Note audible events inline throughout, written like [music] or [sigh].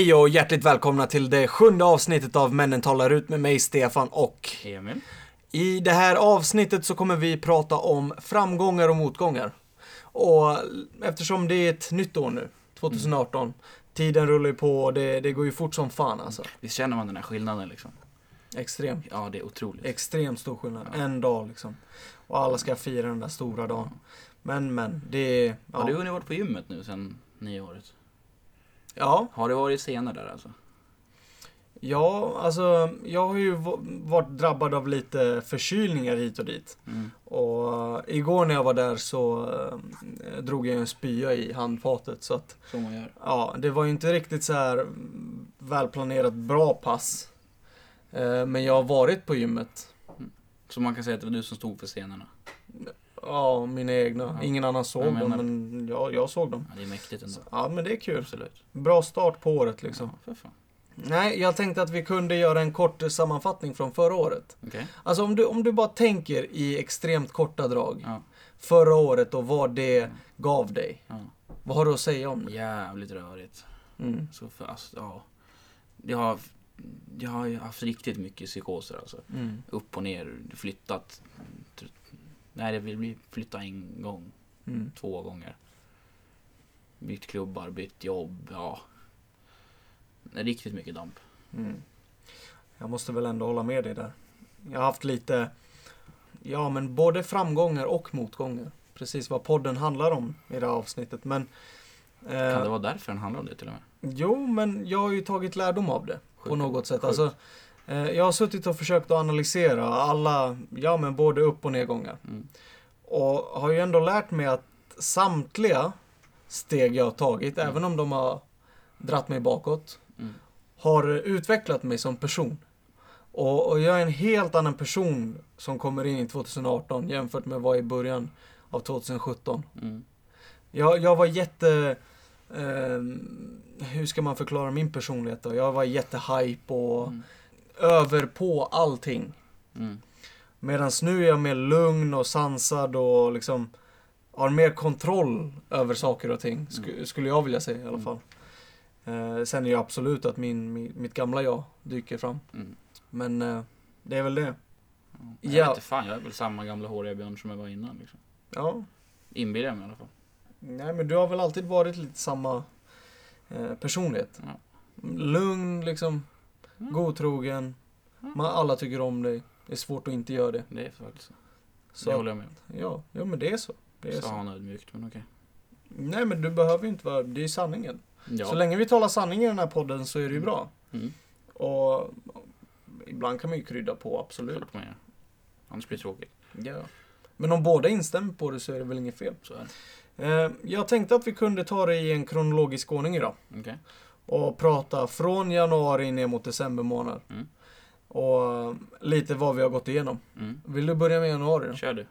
Hej och hjärtligt välkomna till det sjunde avsnittet av Männen talar ut med mig, Stefan och Emil. i det här avsnittet så kommer vi prata om framgångar och motgångar. Och eftersom det är ett nytt år nu, 2018, tiden rullar ju på och det, det går ju fort som fan alltså. Visst känner man den här skillnaden liksom? Extremt. Ja, det är otroligt. Extremt stor skillnad. Ja. En dag liksom. Och alla ska fira den där stora dagen. Men men, det är... Har du Ja, hunnit varit på gymmet nu sen nyåret? Ja, Har det varit scener där alltså? ja, alltså jag har ju va- varit drabbad av lite förkylningar hit och dit. Mm. Och eh, igår när jag var där så eh, drog jag en spya i handfatet så att Så man gör. ja, det var ju inte riktigt så här mm, välplanerat bra pass. Eh, men jag har varit på gymmet. Så man kan säga att det var du som stod för scenerna? Ja, mina egna. Ja. Ingen annan såg Jag dem, men jag, jag såg dem. Ja, det är mäktigt ändå. Ja, men det är kul. Absolut. Bra start på året liksom. Ja. Nej, jag tänkte att vi kunde göra en kort sammanfattning från förra året. Okej. Alltså om du, om du bara tänker i extremt korta drag. Ja. Förra året och vad det gav dig. Vad har du att säga om det? Jävligt rörigt. Mm. Så för, alltså, ja. Jag har, jag har haft riktigt mycket psykoser alltså. Mm. Upp och ner, flyttat. Nej, det blir flytta en gång. Mm. två gånger. Bytt klubbar, bytt jobb, ja. Det är riktigt mycket damp. Mm. Jag måste väl ändå hålla med dig där. Jag har haft lite, ja men både framgångar och motgångar. Precis vad podden handlar om i det här avsnittet. Men, eh, Kan det vara därför den handlar om det till och med? Jo, men jag har ju tagit lärdom av det. På Sjukt. något sätt. Sjukt. Alltså, jag har suttit och försökt att analysera alla, ja men både upp och nedgångar. Mm. Och har ju ändå lärt mig att samtliga steg jag har tagit, Mm. även om de har dratt mig bakåt, Mm. har utvecklat mig som person. Och, och jag är en helt annan person som kommer in i 2018 jämfört med vad jag i början av 2017. Mm. Jag, jag var jätte... Eh, hur ska man förklara min personlighet då? Jag var jättehype och Mm. Över på allting. Mm. Medan nu är jag mer lugn och sansad och liksom har mer kontroll över saker och ting. Sk- skulle jag vilja säga i alla Mm. fall. Eh, sen är det absolut att min, min, mitt gamla jag dyker fram. Mm. Men eh, det är väl det. Jag Ja. vet inte fan, jag är väl samma gamla håriga björn som jag var innan. Liksom. Ja. Inbillar jag mig i alla fall. Nej men du har väl alltid varit lite samma eh, personlighet. Ja. Lugn liksom. Mm. Godtrogen. Man, alla tycker om dig. Det är svårt att inte göra det. Det är faktiskt så. Så det håller jag med om. ja, ja, men det är så. Det är så. han ödmjukt, men okej. Nej men du behöver ju inte vara, det är sanningen. Ja. Så länge vi talar sanning i den här podden så är det ju Mm. bra. Mm. Och ibland kan man ju krydda på, absolut. Klart man gör. Annars blir det tråkigt. Ja. Men om båda instämmer på det så är det väl inget fel. Så är det. Eh, jag tänkte att vi kunde ta det i en kronologisk ordning idag. Okej. Och prata från januari ner mot december månad. Mm. Och eh, lite vad vi har gått igenom. Mm. Vill du börja med januari då? Kör du.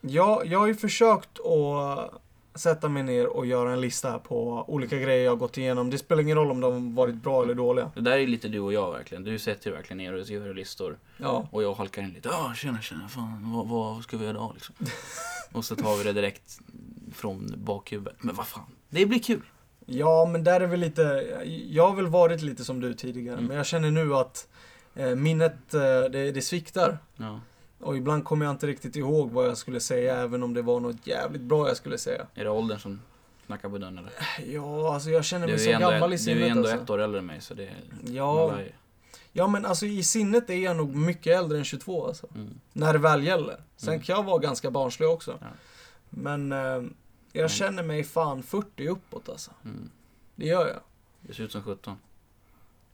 Ja, jag har ju försökt att sätta mig ner och göra en lista här på olika grejer jag har gått igenom. Det spelar ingen roll om de har varit bra eller dåliga. Det där är lite du och jag verkligen. Du sätter ju verkligen ner och gör listor. Ja, Och jag halkar in lite. Ja, tjena, tjena. Fan, vad, vad ska vi göra idag liksom? [laughs] och så tar vi det direkt från bakhuvudet. Men vad fan, det blir kul. Ja men där är väl lite... Jag har väl varit lite som du tidigare, Mm. men jag känner nu att eh, minnet, eh, det, det sviktar. Ja. Och ibland kommer jag inte riktigt ihåg vad jag skulle säga, även om det var något jävligt bra jag skulle säga. Är det åldern som knackar på dörren eller? Ja, alltså jag känner mig är så gammal i ett, du är sinnet ändå alltså. ett år äldre än mig så det Ja, lär ju. ja, men alltså i sinnet är jag nog mycket äldre än 22 alltså. Mm. När det väl gäller. Sen Mm. kan jag vara ganska barnslig också. Ja. Men eh, jag Men- känner mig fan 40 uppåt alltså. Mm. Det gör jag. Det ser ut som 17.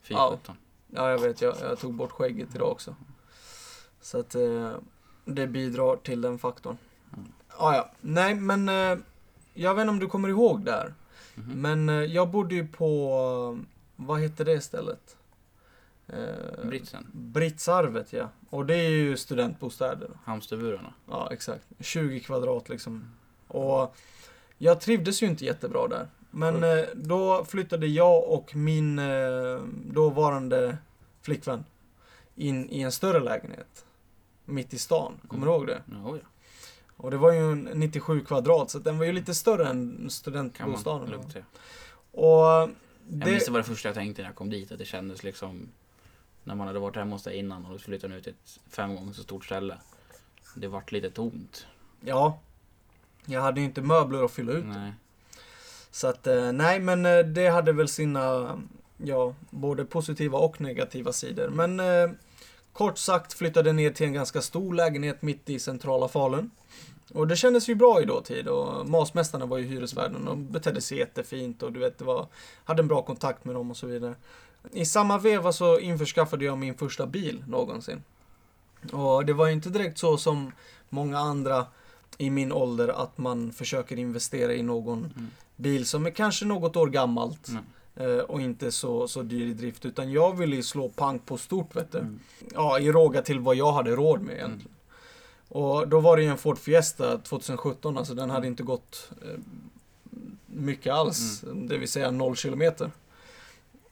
Fy Ja. 17. Ja, jag vet. Jag, jag tog bort skägget idag också. Så att eh, det bidrar till den faktorn. Mm. Ah, ja, nej men eh, jag vet inte om du kommer ihåg där. Mhm. Men eh, jag bodde ju på, vad heter det stället? Eh, Britsen. Britsarvet ja. Och det är ju studentbostäder. Hamsterburarna. Ja, exakt. 20 kvadrat liksom. Och jag trivdes ju inte jättebra där. Men eh, då flyttade jag och min eh, dåvarande flickvän in i en större lägenhet. Mitt i stan. Kommer du ihåg det? Ja, ja. Och det var ju en 97 kvadrat, så den var ju lite större än studentbostaden. lugnt säga. Och Jag minns det var det första jag tänkte när jag kom dit, att det kändes liksom när man hade varit hemma hos dig innan och så flyttade ut till ett fem gånger så stort ställe. Det vart lite tomt. Ja. Jag hade ju inte möbler att fylla ut. Nej. Så att, eh, nej men eh, det hade väl sina, ja, både positiva och negativa sidor. Men eh, kort sagt flyttade ner till en ganska stor lägenhet mitt i centrala Falun. Och det kändes ju bra i dåtid och masmästarna var ju hyresvärden och betedde sig jättefint och du vet, det var, hade en bra kontakt med dem och så vidare. I samma veva så införskaffade jag min första bil någonsin. Och det var ju inte direkt så som många andra i min ålder att man försöker investera i någon Mm. bil som är kanske något år gammalt Nej. eh, och inte så, så dyr i drift. Utan jag ville ju slå pang på stort vet du. Mm. Ja, i råga till vad jag hade råd med egentligen. Och då var det ju en Ford Fiesta 2017, alltså den hade inte gått eh, mycket alls. Det vill säga 0 kilometer.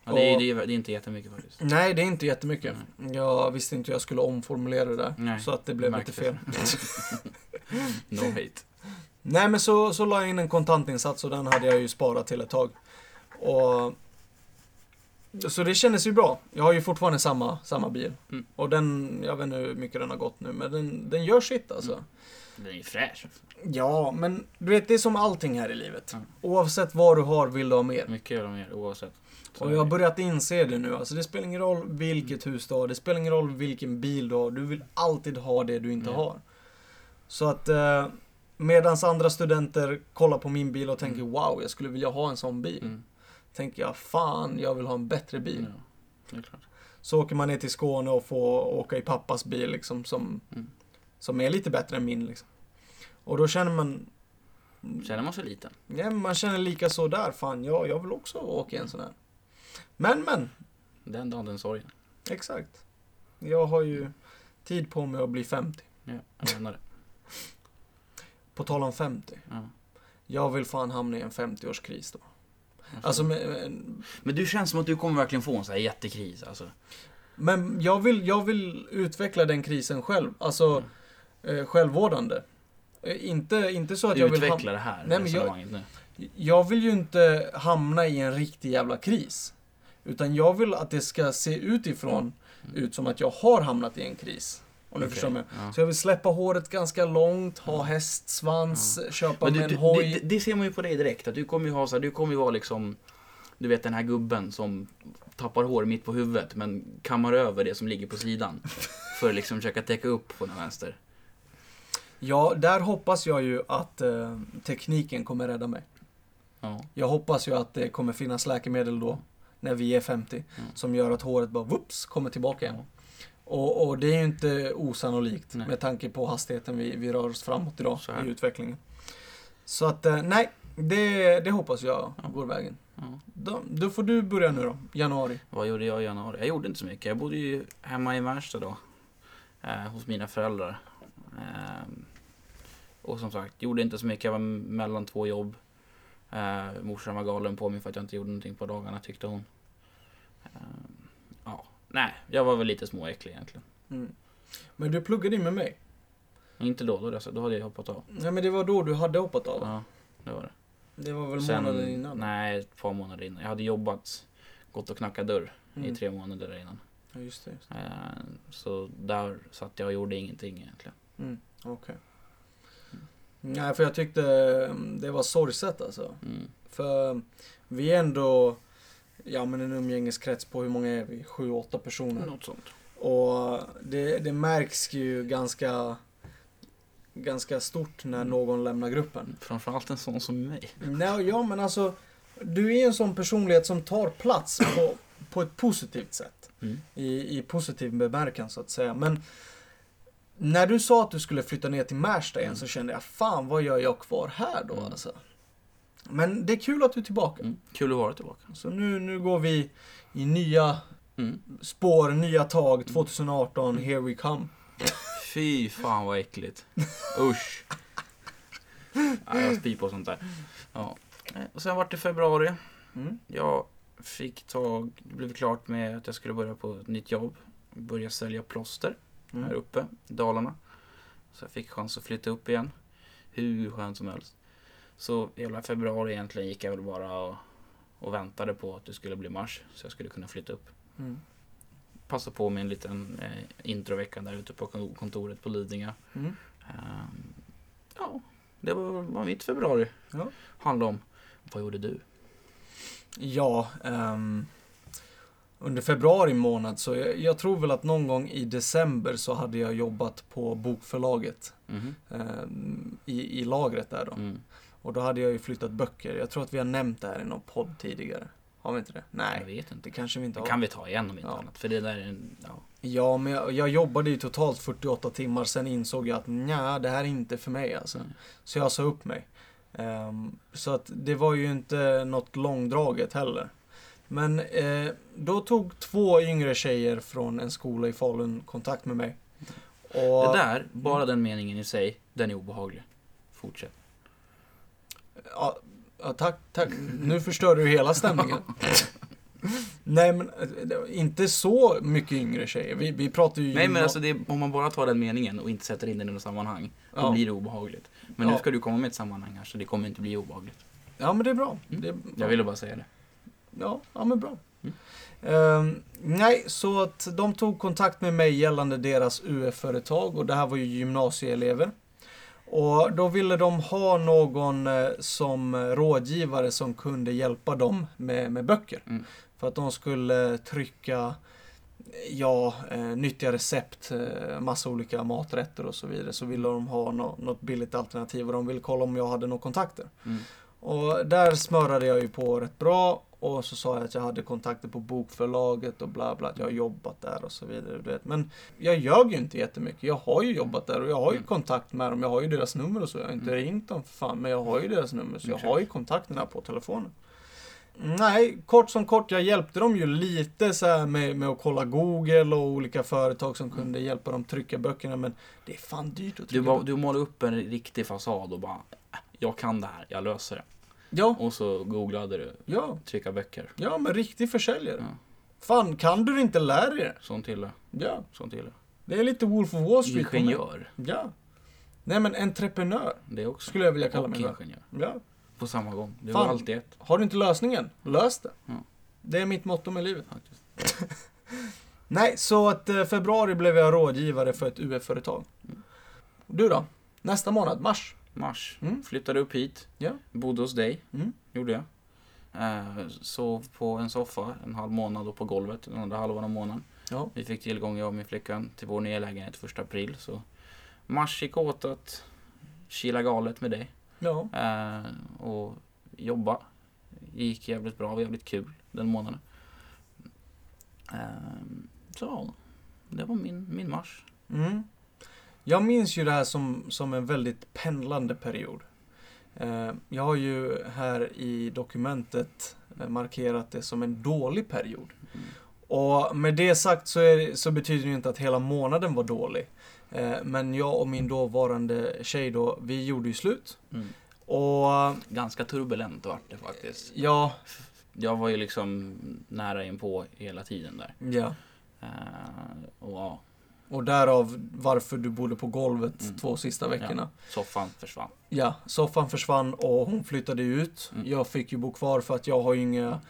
Ja, det, är, det, är, det är inte jättemycket faktiskt. Nej, det är inte jättemycket. Jag visste inte hur jag skulle omformulera det där. Nej, så att det blev lite fel. [laughs] No hate. Nej men så, så la jag in en kontantinsats och den hade jag ju sparat till ett tag. Och, så det kändes ju bra. Jag har ju fortfarande samma, samma bil. Mm. Och den, jag vet inte hur mycket den har gått nu, men den, den gör sitt alltså. Mm. Den är ju fräsch. Ja, men du vet det är som allting här i livet. Mm. Oavsett vad du har vill du ha mer. Mycket gör de mer oavsett. Så Och jag har börjat inse det nu. Alltså det spelar ingen roll vilket hus du har. Det spelar ingen roll vilken bil du har. Du vill alltid ha det du inte Ja. har. Så att eh, medans andra studenter kollar på min bil och tänker Mm. wow, jag skulle vilja ha en sån bil. Mm. Tänker jag fan, jag vill ha en bättre bil. Ja. Så åker man ner till Skåne och får åka i pappas bil liksom som, Mm. Som är lite bättre än min liksom. Och då känner man, Känner man sig liten? ja, man känner lika så där, fan ja, jag vill också åka i en sån här. Men men, Den dagen, den sorgen. Exakt. Jag har ju tid på mig att bli 50. Ja, jag menar det. [laughs] På tal om 50. Ja. Jag vill fan hamna i en 50-årskris då. Alltså, men, Men du känns som att du kommer verkligen få en sån här jättekris alltså. men jag vill, jag vill utveckla den krisen själv. Alltså, eh, självvårdande. Eh, Inte, inte så att jag vill Utveckla det här Nej, men jag- nu. Jag vill ju inte hamna i en riktig jävla kris. Utan jag vill att det ska se utifrån ut som att jag har hamnat i en kris. Om du Okej, förstår mig. ja. Så jag vill släppa håret ganska långt, ha hästsvans, köpa Men du, mig du, en hoj. det, det ser man ju på dig direkt, att du kommer ju ha så här, du kommer ju vara liksom Du vet den här gubben som tappar hår mitt på huvudet men kammar över det som ligger på sidan. [laughs] För att liksom försöka täcka upp på den vänster. Ja, där hoppas jag ju att eh, tekniken kommer rädda mig. Ja. Jag hoppas ju att det kommer finnas läkemedel då, när vi är 50, Mm. som gör att håret bara whoops, kommer tillbaka igen. Och, och det är ju inte osannolikt Nej. med tanke på hastigheten vi, vi rör oss framåt idag i utvecklingen. Så att, eh, nej, det, det hoppas jag Ja. går vägen. Ja. Då, då får du börja nu då, januari. Vad gjorde jag i januari? Jag gjorde inte så mycket. Jag bodde ju hemma i Märsta då. Eh, hos mina föräldrar. Eh, och som sagt, gjorde inte så mycket. Jag var mellan två jobb. Eh, morsan var galen på mig för att jag inte gjorde någonting på dagarna tyckte hon. Eh, ja, nej, jag var väl lite småäcklig egentligen. Mm. Men du pluggade in med mig. Inte då, då, då hade jag hoppat av. Nej men det var då du hade hoppat av. Ja, det var det. Det var väl månaden innan? Nej, ett par månader innan. Jag hade jobbat, gått och knackat dörr Mm. i tre månader innan. Ja, just det. Just det. Eh, så där satt jag och gjorde ingenting egentligen. Mm. Okej. Nej, för jag tyckte mm, det var sorgset alltså. Mm. För vi är ändå, ja men en umgängeskrets på hur många är vi? Sju, åtta personer. Något sånt. Och det, det märks ju ganska, ganska stort när Mm. någon lämnar gruppen. Framförallt en sån som mig. Nej, ja men alltså, du är en sån personlighet som tar plats på, på ett positivt sätt. Mm. i, i positiv bemärkan så att säga. Men när du sa att du skulle flytta ner till Märsta igen Mm. så kände jag, fan vad gör jag kvar här då Mm. alltså? Men det är kul att du är tillbaka. Mm. Kul att vara tillbaka. Så nu, nu går vi i nya Mm. spår, nya tag, 2018, Mm. here we come. Fy fan vad äckligt. Usch. [laughs] Ja, jag spyr på sånt där. Ja. Och sen vart det februari. Mm. Jag fick tag, det blev klart med att jag skulle börja på ett nytt jobb. Börja sälja plåster här Mm. uppe i Dalarna. Så jag fick chans att flytta upp igen. Hur skönt som helst. Så hela februari egentligen gick jag väl bara och och väntade på att det skulle bli mars så jag skulle kunna flytta upp. Mm. Passa på med en liten eh, introvecka där ute på kon- kontoret på Lidingö. Mm. Ehm, ja, det var vad mitt februari Ja. handlade om. Vad gjorde du? Ja, ehm, under februari månad så jag, jag tror väl att någon gång i december så hade jag jobbat på bokförlaget Mhm. ehm, i, i lagret där då. Mm. Och då hade jag ju flyttat böcker. Jag tror att vi har nämnt det här i någon podd tidigare. Har vi inte det? Jag Nej, vet inte. det kanske vi inte Det har. kan vi ta igen om inte Ja. annat. För det där är en, ja. Ja, men jag, jag jobbade ju totalt 48 timmar. Sen insåg jag att nja, det här är inte för mig alltså. Mm. Så jag sa upp mig. Ehm, så att det var ju inte något långdraget heller. Men eh, då tog två yngre tjejer från en skola i Falun kontakt med mig. Och, Det där, bara den meningen i sig, den är obehaglig. Fortsätt. Ja, ja, tack, tack. Nu förstör du hela stämningen. [laughs] Nej men, eh, inte så mycket yngre tjejer. Vi, vi pratar ju... Nej men alltså det, om man bara tar den meningen och inte sätter in den i något sammanhang, då Ja. blir det obehagligt. Men nu Ja. ska du komma med ett sammanhang här så det kommer inte bli obehagligt. Ja men det är bra. Mm. Det, Jag ville bara säga det. Ja, ja men bra. Mm. Ehm, nej, så att de tog kontakt med mig gällande deras UF-företag och det här var ju gymnasieelever. Och då ville de ha någon eh, som rådgivare som kunde hjälpa dem med, med böcker. Mm. För att de skulle trycka ja, eh, nyttiga recept, eh, massa olika maträtter och så vidare. Så ville de ha nå- något billigt alternativ och de ville kolla om jag hade några kontakter. Mm. Och där smörade jag ju på rätt bra. Och så sa jag att jag hade kontakter på bokförlaget och bla bla, att jag har jobbat där och så vidare. Du vet. Men jag ljög ju inte jättemycket. Jag har ju jobbat där och jag har ju Mm. kontakt med dem. Jag har ju deras nummer och så. Jag har inte Mm. ringt dem för fan, men jag har ju deras nummer. Så jag har ju kontakterna på telefonen. Nej, kort som kort, jag hjälpte dem ju lite så med, med att kolla Google och olika företag som kunde hjälpa dem trycka böckerna. Men det är fan dyrt att Du, trycka bara, böcker. du målar upp en riktig fasad och bara, "Äh, jag kan det här, jag löser det. Ja, Och så googlade du, ja, trycka böcker. ja, men riktig försäljare. Ja. Fan, kan du inte lära dig det? Sånt till det, Ja, sånt till det. är lite Wolf of Wall Street. Ingenjör, Ja. Nej men entreprenör det också. skulle jag vilja kalla Och mig. för. ingenjör, Ja. på samma gång. Det Fan. var alltid ett Har du inte lösningen? Lös det. Ja. Det är mitt motto med livet. faktiskt. [laughs] Nej, så att eh, februari blev jag rådgivare för ett UF-företag. Mm. Du då? Nästa månad, mars? Mars, Mm. flyttade upp hit, Ja. bodde hos dig, Mm. gjorde jag. Eh, sov på en soffa en halv månad och på golvet den andra halvan av månaden. Ja. Vi fick tillgång, jag och min flickvän, till vår nya lägenhet första april. Så mars gick åt att kila galet med dig Ja. eh, och jobba. gick jävligt bra, jävligt kul den månaden. Eh, så det var min, min mars. Mm. Jag minns ju det här som, som en väldigt pendlande period. Eh, jag har ju här i dokumentet eh, markerat det som en dålig period. Mm. Och med det sagt så, är, så betyder det inte att hela månaden var dålig. Eh, men jag och min dåvarande tjej då, vi gjorde ju slut. Mm. Och Ganska turbulent vart det faktiskt. ja, Jag var ju liksom nära in på hela tiden där. ja. Eh, och ja, Och därav varför du bodde på golvet Mm. två sista veckorna. soffan försvann. Ja, soffan försvann och hon flyttade ut. Mm. Jag fick ju bo kvar för att jag har ju inga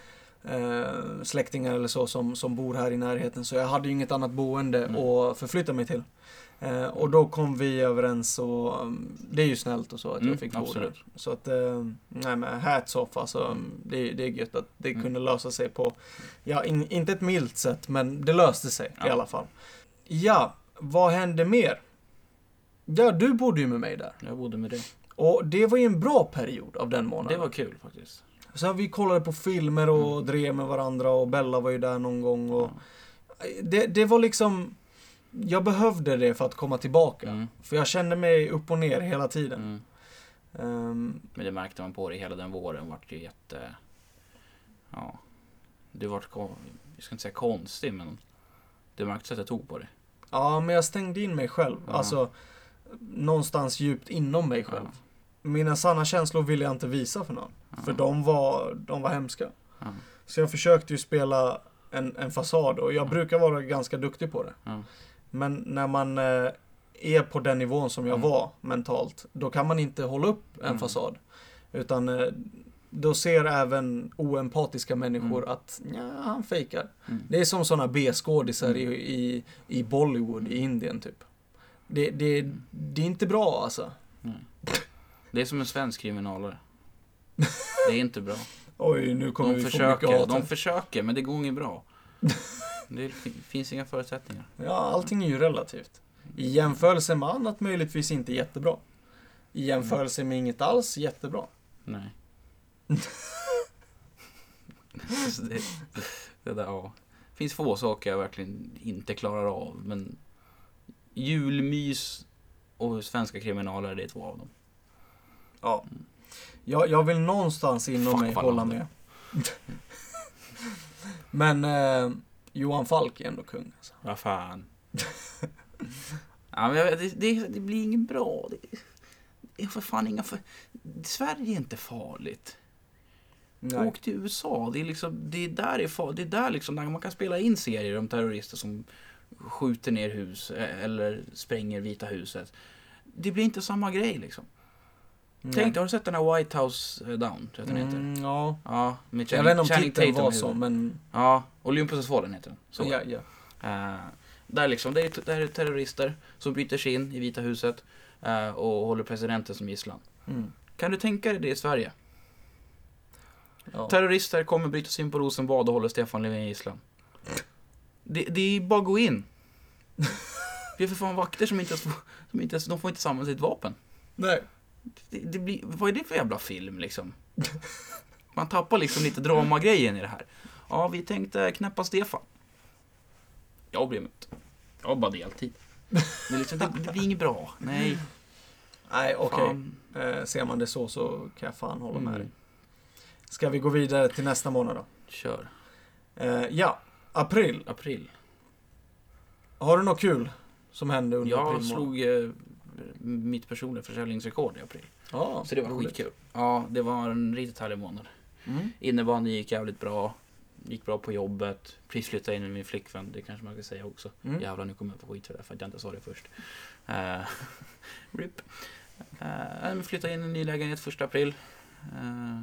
eh, släktingar eller så som, som bor här i närheten. Så jag hade ju inget annat boende Mm. att förflytta mig till. Eh, och då kom vi överens och um, det är ju snällt och så att Mm, jag fick bo där. Så att, eh, nej men hats off alltså. um, Det, det är gött att det Mm. kunde lösa sig på, ja in, inte ett milt sätt men det löste sig i Ja. alla fall. Ja, vad hände mer? Ja, du bodde ju med mig där. Jag bodde med det. Och det var ju en bra period av den månaden. Det var kul faktiskt. Så vi kollade på filmer och Mm. drev med varandra och Bella var ju där någon gång. Och Ja. det, det var liksom... Jag behövde det för att komma tillbaka. Mm. För jag kände mig upp och ner hela tiden. Mm. Ehm, Men det märkte man på det hela den våren vart ju jätte... Ja. Du vart, jag ska inte säga konstig men det märktes att jag tog på det. Ja, men jag stängde in mig själv. Ja. Alltså, någonstans djupt inom mig själv. Mina sanna känslor ville jag inte visa för någon. Ja. För de var, de var hemska. Ja. Så jag försökte ju spela en, en fasad och jag Ja. brukar vara ganska duktig på det. Ja. Men när man eh, är på den nivån som jag Mm. var mentalt, då kan man inte hålla upp en Mm. fasad. Utan eh, då ser även oempatiska människor Mm. att ja, han fejkar. Mm. Det är som sådana B-skådisar Mm. i, i, i Bollywood i Indien typ. Det, det, det är inte bra alltså. Nej. Det är som en svensk kriminalare. Det är inte bra. Oj, nu kommer De vi få mycket försöker, hat. de försöker, men det går inget bra. Det fin- finns inga förutsättningar. Ja, allting är ju relativt. I jämförelse med annat möjligtvis inte jättebra. I jämförelse med inget alls jättebra. Nej. Så det, det där, ja. Finns få saker jag verkligen inte klarar av, men julmys och svenska kriminaler, det är två av dem. Ja. Jag, jag vill någonstans inom Fuck mig hålla med. [laughs] Men eh, Johan Falk är ändå kung. Alltså. Vad fan. [laughs] ja, men det, det, det blir inget bra. Det, det är för fan inga för... Sverige är inte farligt. Nej. Åk till USA. Det är, liksom, det är där, det är, det är där liksom, där man kan spela in serier om terrorister som skjuter ner hus eh, eller spränger Vita huset. Det blir inte samma grej liksom. Nej. Tänk har du sett den här White House eh, Down? Tror jag den heter. Mm, ja. Ja, med Jag vet inte om Channing titeln Tatum var så, men... Ja, fallen heter den. Så. Ja, ja. Eh, där liksom, det är, det är terrorister som bryter sig in i Vita huset eh, och håller presidenten som gisslan. Mm. Kan du tänka dig det i Sverige? Ja. Terrorister kommer bryta sig in på Rosenbad och håller Stefan Löfven gisslan. Det, det är bara att gå in. Det är för fan vakter som inte ens får, som inte ens, de får inte samla sitt vapen. Nej. Det, det blir, vad är det för jävla film liksom? Man tappar liksom lite dramagrejen i det här. Ja, vi tänkte knäppa Stefan. Jag mig inte. Jag har bara deltid. Det, är liksom, det, det blir inget bra. Nej. Nej, okej. fan. Eh, ser man det så så kan jag fan hålla med Mm. dig. Ska vi gå vidare till nästa månad då? Kör. Eh, ja, april. April. Har du något kul som hände under Jag april månad? slog eh, mitt personliga försäljningsrekord i april. Ja, Så det var roligt. skitkul. Ja, det var en riktigt härlig månad. Mm. Innebandy gick jävligt bra. Gick bra på jobbet. Precis flyttade in med min flickvän, det kanske man kan säga också. Mm. Jävlar, nu kommer jag få skit för det för att jag inte sa det först. Uh, [laughs] RIP. Uh, jag flyttade in i en ny lägenhet första april. Eh,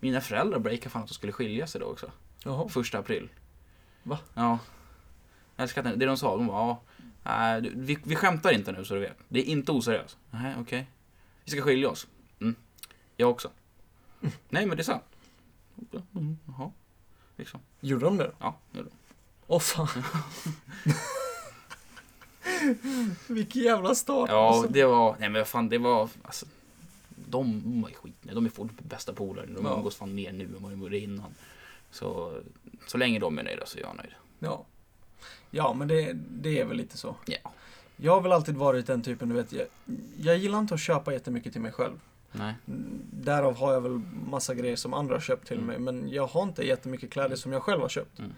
mina föräldrar breakade fan att de skulle skilja sig då också. Jaha. Första april. Va? Ja. Jag älskar att det de sa, de var ja, nej, du, vi, vi skämtar inte nu så du vet. Det är inte oseriöst. Nej, okej. Vi ska skilja oss. Mm. Jag också. Nej, men det är sant. Mm, jaha. Liksom. Gjorde de det? Ja, det gjorde de. Åh fan. [laughs] Vilken jävla start. Ja, alltså. det var, nej men vad fan det var, alltså, de var ju skit De är fortfarande bästa polare. De Ja. umgås fan mer nu än vad de gjorde innan. Så, så länge de är nöjda så är jag nöjd. ja. ja, men det, det är väl lite så. Ja. Jag har väl alltid varit den typen, du vet. Jag, jag gillar inte att köpa jättemycket till mig själv. Nej. Därav har jag väl massa grejer som andra har köpt till Mm. mig. Men jag har inte jättemycket kläder som jag själv har köpt. Mm.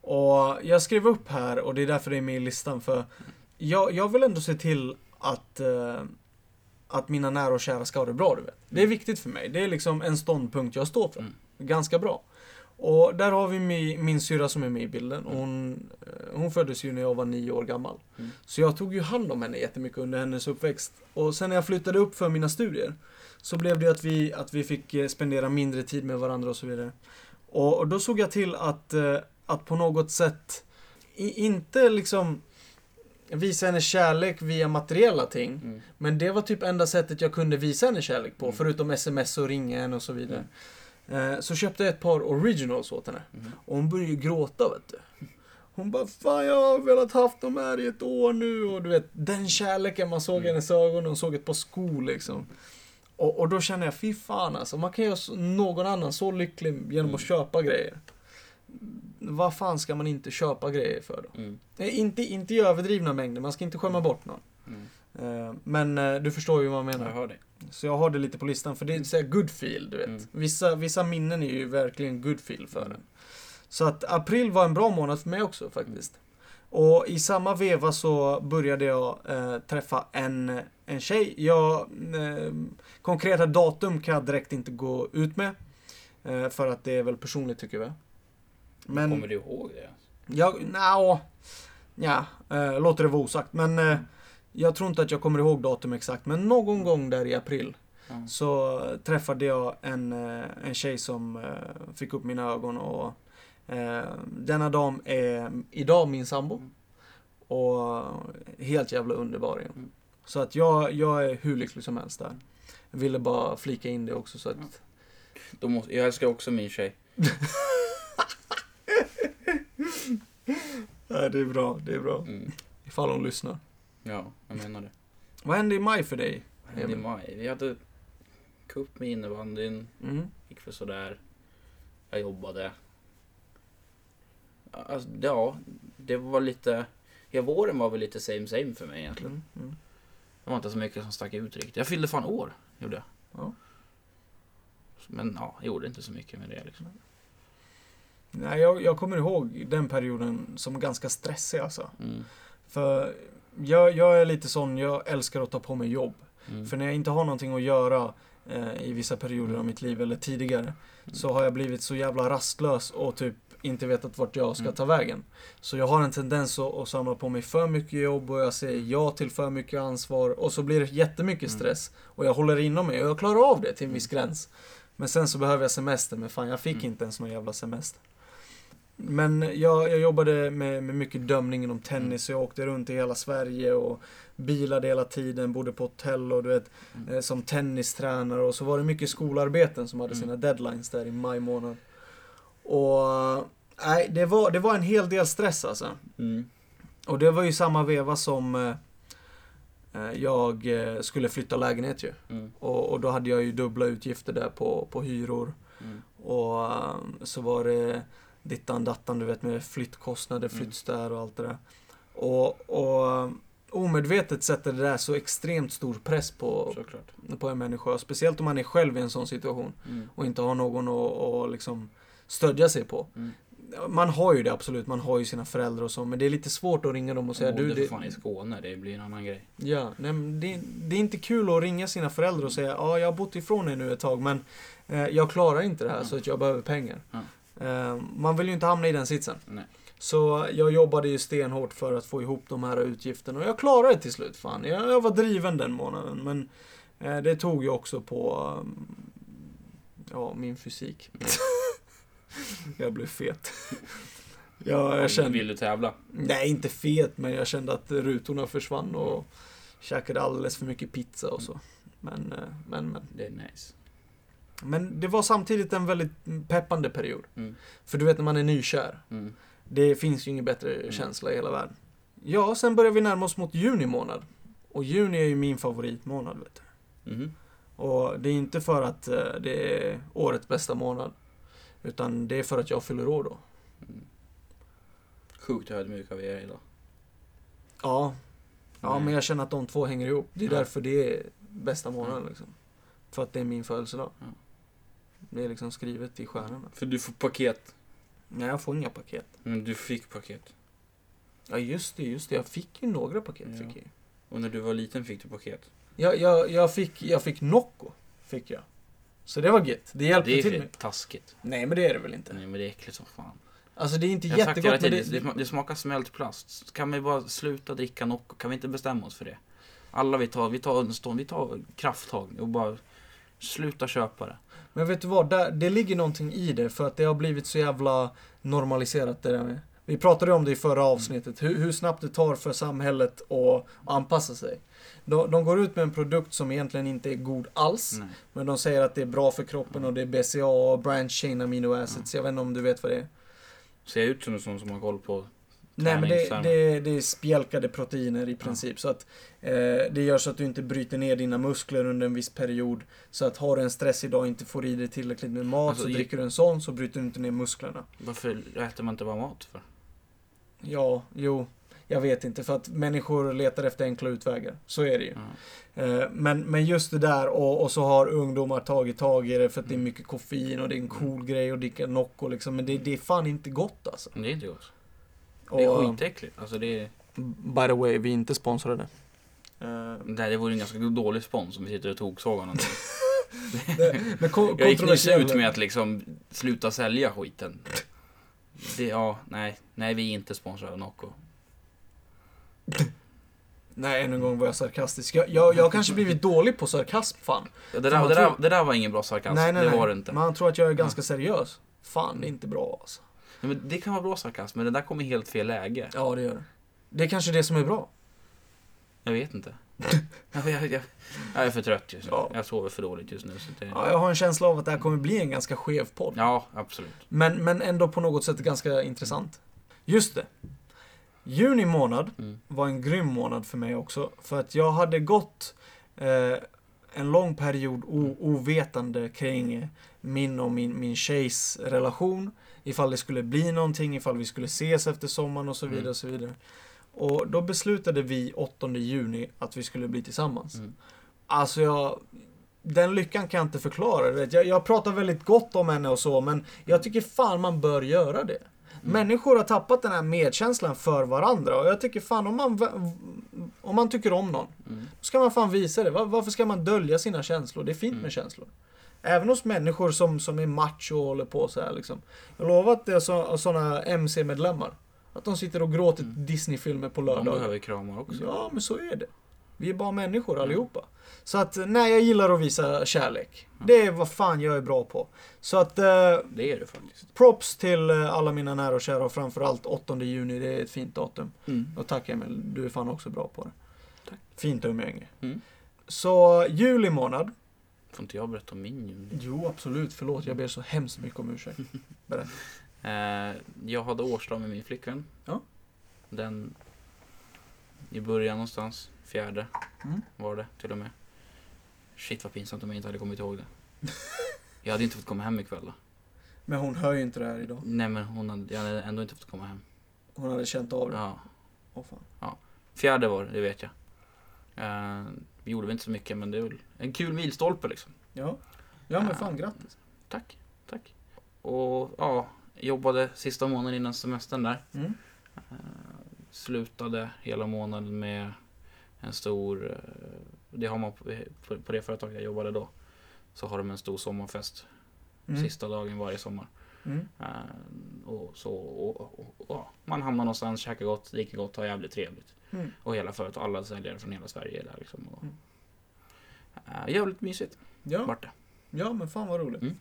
Och jag skrev upp här och det är därför det är med i listan. För jag, jag vill ändå se till att, eh, att mina nära och kära ska ha det bra, du vet. Det är viktigt för mig. Det är liksom en ståndpunkt jag står för. Mm. Ganska bra. Och där har vi min, min syra som är med i bilden. Och hon, eh, hon föddes ju när jag var nio år gammal. Mm. Så jag tog ju hand om henne jättemycket under hennes uppväxt. Och sen när jag flyttade upp för mina studier så blev det att vi, att vi fick eh, spendera mindre tid med varandra och så vidare. Och, och då såg jag till att, eh, att på något sätt inte liksom visa henne kärlek via materiella ting. Mm. Men det var typ enda sättet jag kunde visa henne kärlek på, Mm. förutom sms och ringa henne och så vidare. Eh, Så köpte jag ett par originals åt henne. Mm. Och hon började ju gråta vet du. Hon bara, fan jag har velat haft dem här i ett år nu. Och du vet, den kärleken man såg i Mm. hennes ögon. Hon såg ett par skor liksom. Och, och då känner jag, fy fan alltså. Man kan göra någon annan så lycklig genom Mm. att köpa grejer. Vad fan ska man inte köpa grejer för då? Mm. Nej, inte, inte i överdrivna mängder, man ska inte skämma bort någon. Mm. Eh, Men eh, du förstår ju vad jag Jag menar. hör dig. Så jag har det lite på listan, för det är så här good feel, du vet. Mm. Vissa, vissa minnen är ju verkligen good feel för Mm. en. Så att april var en bra månad för mig också faktiskt. Och i samma veva så började jag eh, träffa en, en tjej. Jag, eh, konkreta datum kan jag direkt inte gå ut med. Eh, för att det är väl personligt tycker jag. Men... Kommer du ihåg det? Jag, nja, ja, eh, låter det vara osagt. Men eh, jag tror inte att jag kommer ihåg datum exakt. Men någon gång där i april Ja. så träffade jag en, eh, en tjej som eh, fick upp mina ögon och denna dam är idag min sambo. Mm. Och helt jävla underbar igen. Mm. Så att jag, jag är hur lycklig som helst där. Jag ville bara flika in det också så att Ja. Måste, jag älskar också min tjej. [laughs] [laughs] Nej, det är bra, det är bra. Mm. Ifall hon lyssnar. Ja, jag menar det. Vad hände i maj för dig? Det är maj. Vi hade cup med innebandyn. Mm. Gick för sådär. Jag jobbade. Alltså, ja, det var lite... Ja, våren var väl lite same same för mig egentligen. Mm. Mm. Det var inte så mycket som stack ut riktigt. Jag fyllde fan år, gjorde jag. Ja. Men ja, jag gjorde inte så mycket med det liksom. Nej, jag, jag kommer ihåg den perioden som ganska stressig alltså. Mm. För jag, jag är lite sån, jag älskar att ta på mig jobb. Mm. För när jag inte har någonting att göra eh, i vissa perioder av mitt liv eller tidigare så har jag blivit så jävla rastlös och typ inte vetat vart jag ska Mm. ta vägen. Så jag har en tendens att, att samla på mig för mycket jobb och jag säger ja till för mycket ansvar och så blir det jättemycket Mm. stress. Och jag håller inom mig och jag klarar av det till en viss gräns. Men sen så behöver jag semester, men fan jag fick Mm. inte ens någon jävla semester. Men jag, jag jobbade med, med mycket dömning inom tennis så jag åkte runt i hela Sverige och bilade hela tiden, bodde på hotell och du vet Mm. eh, som tennistränare och så var det mycket skolarbeten som hade Mm. sina deadlines där i maj månad. Och nej, det var, det var en hel del stress alltså. Mm. Och det var ju samma veva som eh, eh, jag skulle flytta lägenhet ju. Mm. Och, och då hade jag ju dubbla utgifter där på, på hyror. Mm. Och så var det dittan dattan, du vet med flyttkostnader, Mm. flyttstäd och allt det där. Och, och eh, omedvetet sätter det där så extremt stor press på, Såklart. på en människa. Speciellt om man är själv i en sån situation Mm. och inte har någon att, att liksom stödja sig på. Mm. Man har ju det absolut, man har ju sina föräldrar och så, men det är lite svårt att ringa dem och säga Jag du, det, fan i Skåne, det blir en annan grej. ja, nej, det, det är inte kul att ringa sina föräldrar och säga ja, jag har bott ifrån er nu ett tag, men eh, jag klarar inte det här Ja. så att jag behöver pengar. Eh, man vill ju inte hamna i den sitsen. Nej. Så jag jobbade ju stenhårt för att få ihop de här utgifterna och jag klarade det till slut. Fan. Jag, jag var driven den månaden men eh, det tog ju också på um, ja, min fysik. [laughs] jag blev fet. ja, jag kände, Vill du tävla? nej inte fet men jag kände att rutorna försvann och käkade alldeles för mycket pizza och så. Men, eh, men, men. Det är nice. Men det var samtidigt en väldigt peppande period. Mm. För du vet när man är nykär. Mm. Det finns ju ingen bättre Mm. känsla i hela världen. Ja, sen börjar vi närma oss mot juni månad. Och juni är ju min favoritmånad, vet du. Mhm. Och det är inte för att eh, det är årets bästa månad. Utan det är för att jag fyller år då. Mm. Sjukt ödmjuk av er idag. Ja. Ja, Nej. men jag känner att de två hänger ihop. Det är Ja. därför det är bästa månaden Mm. liksom. För att det är min födelsedag. Ja. Det är liksom skrivet i stjärnorna. För du får paket. Nej, jag får inga paket. Men du fick paket. Ja, just det, just det. Jag fick ju några paket. Ja. Fick jag. Och när du var liten fick du paket. Jag, jag, jag, fick, jag fick Nocco. Fick jag. Så det var gött. Det hjälpte Det är till taskigt. Nej, men det är det väl inte. Nej men det är äckligt som fan. Alltså det är inte Jag sagt jättegott, men tiden, det, det, det smakar smält plast. Kan vi bara sluta dricka Nocco? Kan vi inte bestämma oss för det? Alla vi tar, vi tar en stånd, vi tar krafttag och bara sluta köpa det. Men vet du vad? Där, det ligger någonting i det för att det har blivit så jävla normaliserat det där med. Vi pratade om det i förra avsnittet, hur, hur snabbt det tar för samhället att, anpassa sig. De, de går ut med en produkt som egentligen inte är god alls, Nej. men de säger att det är bra för kroppen och det är BCA och branch chain amino acids. Jag vet inte om du vet vad det är? Ser jag ut som en sån som har koll på Nej men det, det, det är spjälkade proteiner i princip. Så att eh, det gör så att du inte bryter ner dina muskler under en viss period. Så att har du en stressig dag och inte får i dig tillräckligt med mat Alltså, så dricker du en sån så bryter du inte ner musklerna. Varför äter man inte bara mat för? Ja, jo. Jag vet inte för att människor letar efter enkla utvägar. Så är det ju. Ja. Eh, men, men just det där och, och så har ungdomar tagit tag i det för att det är Mm. mycket koffein och det är en cool grej att dricka Nocco liksom. Men det, det är fan inte gott alltså. Det är inte gott. Det är Och, skitäckligt. Alltså det är... by the way, vi är inte sponsrade. Eh, Nej, det vore en ganska dålig spons om vi sitter och toksågar någonting. [laughs] Men Jag gick nyss ut med att liksom sluta sälja skiten. Det, ja, nej. Nej, vi är inte sponsrade av Nocco. Nej, än en gång var jag sarkastisk. Jag, jag, jag har kanske blivit dålig på sarkasm, fan. Ja, det, där, det, där, det där var ingen bra sarkasm. nej, nej, det nej. var det inte. Man tror att jag är ganska seriös. Fan, det är inte bra alltså. Nej, men det kan vara bra sarkasm, men det där kommer i helt fel läge. Ja, det gör det. Det är kanske det som är bra. Jag vet inte. jag, jag, jag, jag är för trött just nu. Ja. Jag sover för dåligt just nu. Det, Ja, jag har en känsla av att det här kommer bli en ganska skev podd. ja, absolut. Men, men ändå på något sätt ganska intressant. Just det. Juni månad Mm. var en grym månad för mig också. För att jag hade gått eh, en lång period ovetande kring min och min, min tjejs relation. Ifall det skulle bli någonting, ifall vi skulle ses efter sommaren och så vidare. Mm. Och så vidare. Och då beslutade vi 8 juni att vi skulle bli tillsammans. Mm. Alltså jag... Den lyckan kan jag inte förklara. Jag, jag pratar väldigt gott om henne och så, men jag tycker fan man bör göra det. Mm. Människor har tappat den här medkänslan för varandra och jag tycker fan om man, om man tycker om någon, Mm. då ska man fan visa det. Var, varför ska man dölja sina känslor? Det är fint Mm. med känslor. Även hos människor som, som är macho och håller på så här liksom. Jag lovar att det är så, sådana MC-medlemmar. Att de sitter och gråter Mm. Disney-filmer på De lördagar. behöver kramar också. Ja, men så är det. Vi är bara människor Mm. allihopa. Så att, nej, jag gillar att visa kärlek. Mm. Det är vad fan jag är bra på. Så att, eh, Det är det faktiskt. props till eh, alla mina nära och kära och framförallt 8 juni, det är ett fint datum. Mm. Och tack Emil, du är fan också bra på det. Tack. Fint umgänge. Mm. Så, juli månad. Får inte jag berätta om min jul? Jo, absolut. Förlåt, jag ber så hemskt mycket om ursäkt. [laughs] Berätta. Eh, jag hade årsdag med min flickvän. Ja. Den i början någonstans. Fjärde Mm. var det till och med. Shit vad pinsamt om jag inte hade kommit ihåg det. Jag hade inte fått komma hem ikväll då. Men hon hör ju inte det här idag. Nej men hon hade, jag hade ändå inte fått komma hem. Hon hade känt av det. Ja. Åh fan. Fjärde var det, det vet jag. Eh, vi gjorde väl inte så mycket men det är väl en kul milstolpe liksom. Ja. Ja, men Ja. fan grattis. Tack, tack. Och ja, jobbade sista månaden innan semestern där. Mm. Eh, slutade hela månaden med en stor, eh, det har man på, på, det företaget jag jobbade då. Så har de en stor sommarfest Mm. sista dagen varje sommar. Mm. Eh, och så, och, och, och, man hamnar någonstans, käkar gott, dricker gott, har jävligt trevligt. Mm. Och hela företaget, alla säljare från hela Sverige är där liksom. Och, Mm. Eh, jävligt mysigt Ja. vart det. ja, men fan vad roligt. Mm.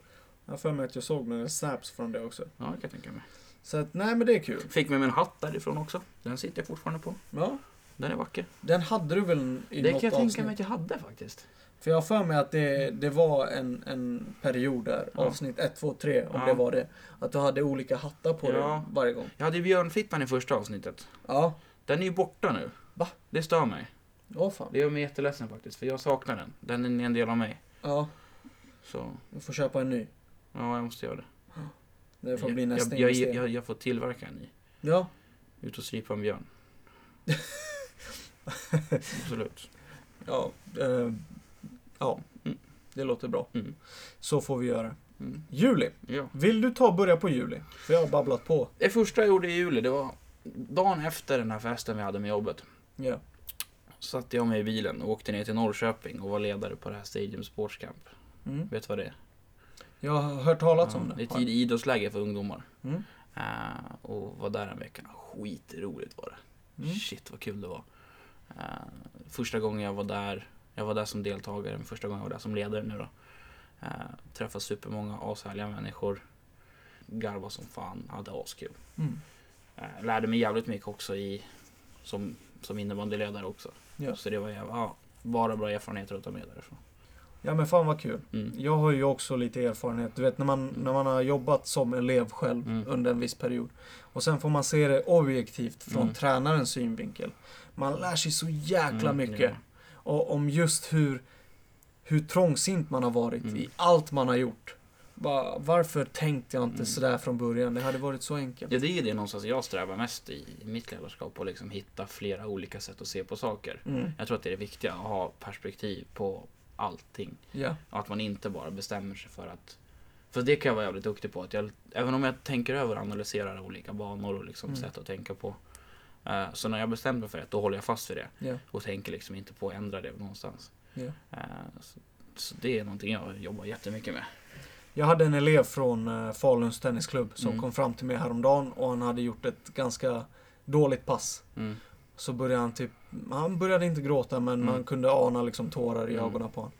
Jag har för mig att jag såg några snaps från det också. Ja, det kan jag tänka mig. Så att, nej men det är kul. Fick med mig en hatt därifrån också. Den sitter jag fortfarande på. Ja. Den är vacker. Den hade du väl i det något kan jag avsnitt? tänka mig att jag hade faktiskt. För jag har för mig att det, det var en, en period där, Ja. avsnitt 1, 2, 3, om Ja. det var det. Att du hade olika hattar på dig Ja. varje gång. Jag hade björnfittan i första avsnittet. Ja. Den är ju borta nu. Va? Det stör mig. Åh fan. Det gör mig jätteledsen faktiskt, för jag saknar den. Den är en del av mig. Ja, Så, du får köpa en ny. ja, jag måste göra det. Det får bli jag, nästa jag, jag, investering. jag, jag får tillverka en ny. Ja. Ut och strypa en björn. [laughs] Absolut. Ja. Eh, ja. Mm. Det låter bra. Mm. Så får vi göra. Mm. Juli. Ja. Vill du ta och börja på juli? För jag har babblat på. Det första jag gjorde i juli, det var dagen efter den här festen vi hade med jobbet. Ja. Satte jag mig i bilen och åkte ner till Norrköping och var ledare på det här Stadium Sports Camp. Mm. Vet du vad det är? Jag har hört talas om det. Det är ett idrottsläger för ungdomar. Mm. Eh, och var där en vecka. Skitroligt var det. Mm. Shit vad kul det var. Eh, första gången jag var där, jag var där som deltagare, men första gången jag var där som ledare nu då. Uh, träffade supermånga ashärliga människor. Garva som fan, hade askul. Mm. Uh, lärde mig jävligt mycket också i, som, som innebandyledare också. Ja. Så det var ja, bara bra erfarenheter att ta med därifrån. ja, men fan vad kul. Mm. Jag har ju också lite erfarenhet. Du vet när man, när man har jobbat som elev själv Mm. under en viss period. Och sen får man se det objektivt från Mm. tränarens synvinkel. Man lär sig så jäkla Mm, mycket. ja. Och om just hur, hur trångsynt man har varit Mm. i allt man har gjort. Bara, varför tänkte jag inte Mm. sådär från början? Det hade varit så enkelt. Ja, det är det någonstans jag strävar mest i, i mitt ledarskap. Att liksom hitta flera olika sätt att se på saker. Mm. Jag tror att det är det viktiga, att ha perspektiv på allting. Ja. Och att man inte bara bestämmer sig för att... För det kan jag vara jävligt duktig på. Att jag, även om jag tänker över och analyserar olika banor och liksom Mm. sätt att tänka på. eh, så när jag bestämmer mig för det, då håller jag fast vid det. Ja. Och tänker liksom inte på att ändra det någonstans. Ja. Eh, så, så det är någonting jag jobbar jättemycket med. Jag hade en elev från uh, Faluns tennisklubb som Mm. kom fram till mig häromdagen och han hade gjort ett ganska dåligt pass. Mm. Så började han typ, han började inte gråta men Mm. man kunde ana liksom tårar i Mm. ögonen på honom.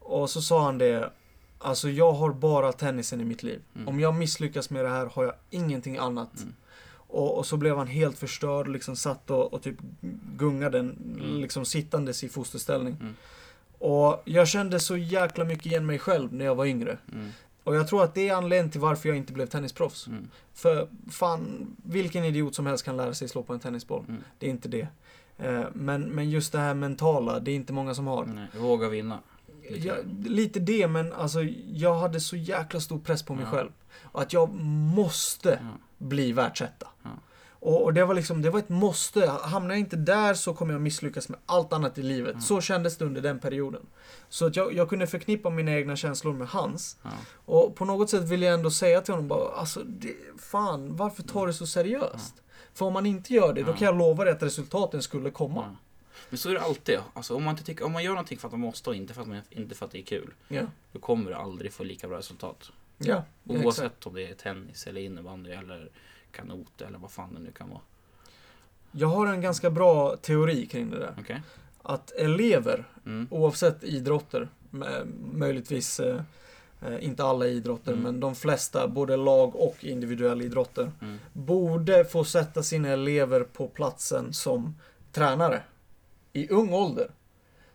Och så sa han det, alltså jag har bara tennisen i mitt liv. Mm. Om jag misslyckas med det här har jag ingenting annat. Mm. Och, och så blev han helt förstörd, liksom satt och, och typ gungade, liksom sittandes i fosterställning. Och jag kände så jäkla mycket igen mig själv när jag var yngre. Mm. Och jag tror att det är anledningen till varför jag inte blev tennisproffs. Mm. För fan, vilken idiot som helst kan lära sig slå på en tennisboll. Mm. Det är inte det. Eh, Men, men just det här mentala, det är inte många som har. Nej, våga vinna. lite Jag, lite det, men alltså jag hade så jäkla stor press på mig Ja. själv. Att jag måste Ja. bli världsetta. Ja. Och, och det var liksom, det var ett måste. Hamnar jag inte där så kommer jag misslyckas med allt annat i livet. Ja. Så kändes det under den perioden. Så att jag, jag kunde förknippa mina egna känslor med hans. Ja. Och på något sätt vill jag ändå säga till honom bara, alltså det, fan, varför tar du det så seriöst? För om man inte gör det, då kan jag lova dig att resultaten skulle komma. Men så är det alltid. Alltså, om, man inte tycker, om man gör någonting för att man måste och inte för att, man, inte för att det är kul. Ja, Då kommer du aldrig få lika bra resultat. ja, ja exakt. Oavsett om det är tennis eller innebandy eller kanot eller vad fan det nu kan vara. Jag har en ganska bra teori kring det där. Okej? Att elever, Mm. oavsett idrotter, möjligtvis eh, eh, inte alla idrotter, Mm. men de flesta, både lag och individuella idrotter, Mm. borde få sätta sina elever på platsen som tränare i ung ålder.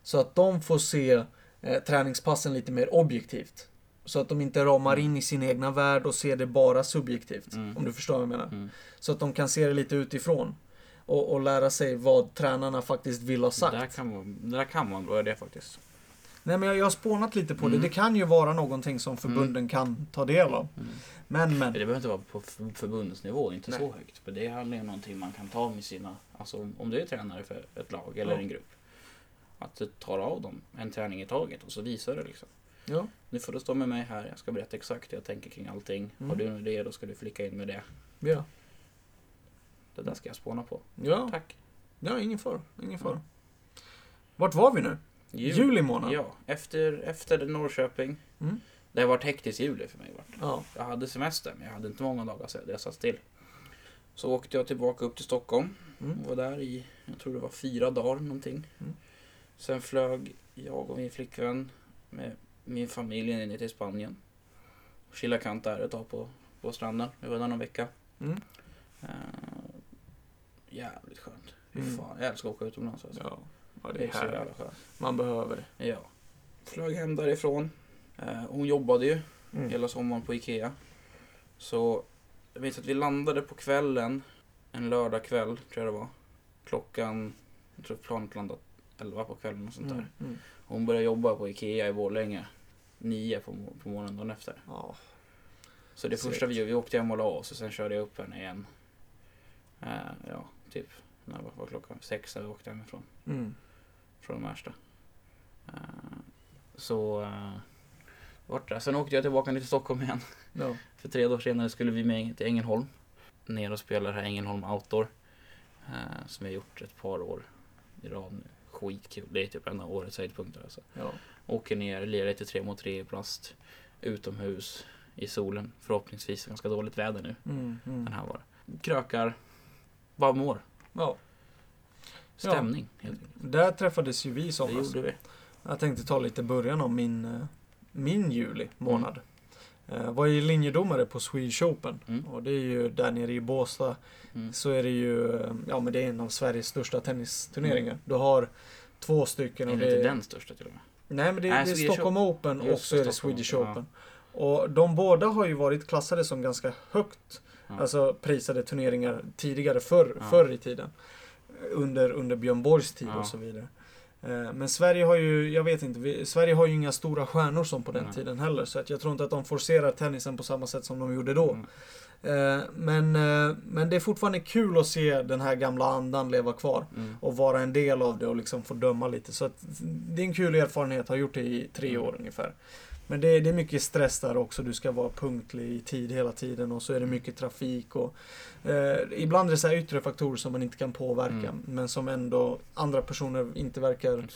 Så att de får se eh, träningspassen lite mer objektivt. Så att de inte ramar in i sin egna värld och ser det bara subjektivt. Mm. Om du förstår vad jag menar. Mm. Så att de kan se det lite utifrån. Och, och lära sig vad tränarna faktiskt vill ha Det, sagt. där kan vara, det där kan vara en bra idé faktiskt. Nej men jag, jag har spånat lite på Mm. det. Det kan ju vara någonting som förbunden kan ta del av. Mm. Men men. Det behöver inte vara på förbundsnivå, inte Nej. så högt. Men det handlar ju om någonting man kan ta med sina, alltså om- om du är tränare för ett lag eller Ja. en grupp. Att du tar av dem en träning i taget och så visar du liksom. Ja. Nu får du stå med mig här, jag ska berätta exakt hur jag tänker kring allting. Mm. Har du en idé då ska du flicka in med det. Ja. Det där ska jag spåna på. Ja. Tack. Ja, ingen fara. Ingen fara. Vart var vi nu? Jul. Juli månad? Ja, efter, efter Norrköping. Mm. Det har varit hektiskt juli för mig. Vart. Ja. Jag hade semester, men jag hade inte många dagar sedan jag satt still. Så åkte jag tillbaka upp till Stockholm. Mm. Var där i, jag tror det var fyra dagar någonting. Mm. Sen flög jag och min flickvän med min familj ner till Spanien. Och chillade kant där ett tag på, på stranden. Vi var där någon vecka. Mm. Uh, jävligt skönt. Mm. fan, jag älskar att åka utomlands. Alltså. Ja. ja, det Det är är så jävla skönt. Man behöver det. Ja. Flög hem därifrån. Eh, hon jobbade ju Mm. hela sommaren på Ikea. Så jag minns att vi landade på kvällen, en lördag kväll tror jag det var. Klockan, jag tror planet landade 11 på kvällen och sånt där. Mm. Mm. Hon började jobba på Ikea i Borlänge 9 på, på morgonen dagen efter. Ja. Så det Segt. första vi gjorde, vi åkte hem och la oss och sen körde jag upp henne igen. Eh, ja, typ, när var, var klockan? Sex när vi åkte hemifrån, Mm. från Märsta. Eh, så, uh, vart där. Sen åkte jag tillbaka till Stockholm igen. Ja. [laughs] För tre dagar senare skulle vi med till Ängelholm. Ner och spela det här Ängelholm Outdoor. Eh, som vi har gjort ett par år i rad nu. Skitkul. Det är typ en av årets höjdpunkter alltså. Ja. Åker ner, lirar lite tre mot tre i plast. Utomhus. I solen. Förhoppningsvis ganska dåligt väder nu. Mm. Mm. Den här var. Krökar. Bara mår. ja. Stämning helt enkelt. Där träffades ju vi i somras. Jag tänkte ta lite början av min, eh, min juli månad. Jag var ju linjedomare på Swedish Open. Mm. Och det är ju där nere i Båstad. Mm. Så är det ju, eh, ja men det är en av Sveriges största tennisturneringar. Du har två stycken Är och det det inte den största till och med? Nej men det, Nej, det är Swedish Stockholm Open och Just så är det Swedish Open, Open. Och de båda har ju varit klassade som ganska högt, Ja. alltså prisade turneringar tidigare, förr, Ja. förr i tiden. Under, under Björn Borgs tid Ja. och så vidare. Eh, Men Sverige har ju, jag vet inte, vi, Sverige har ju inga stora stjärnor som på den Nej. tiden heller. Så att jag tror inte att de forcerar tennisen på samma sätt som de gjorde då. Mm. Eh, Men, eh, men det är fortfarande kul att se den här gamla andan leva kvar. Mm. Och vara en del av det och liksom få döma lite. Så att det är en kul erfarenhet, har gjort det i tre Mm. år ungefär. Men det är, det är mycket stress där också, du ska vara punktlig i tid hela tiden och så är det mycket trafik och eh, ibland är det så här yttre faktorer som man inte kan påverka Mm. men som ändå andra personer inte verkar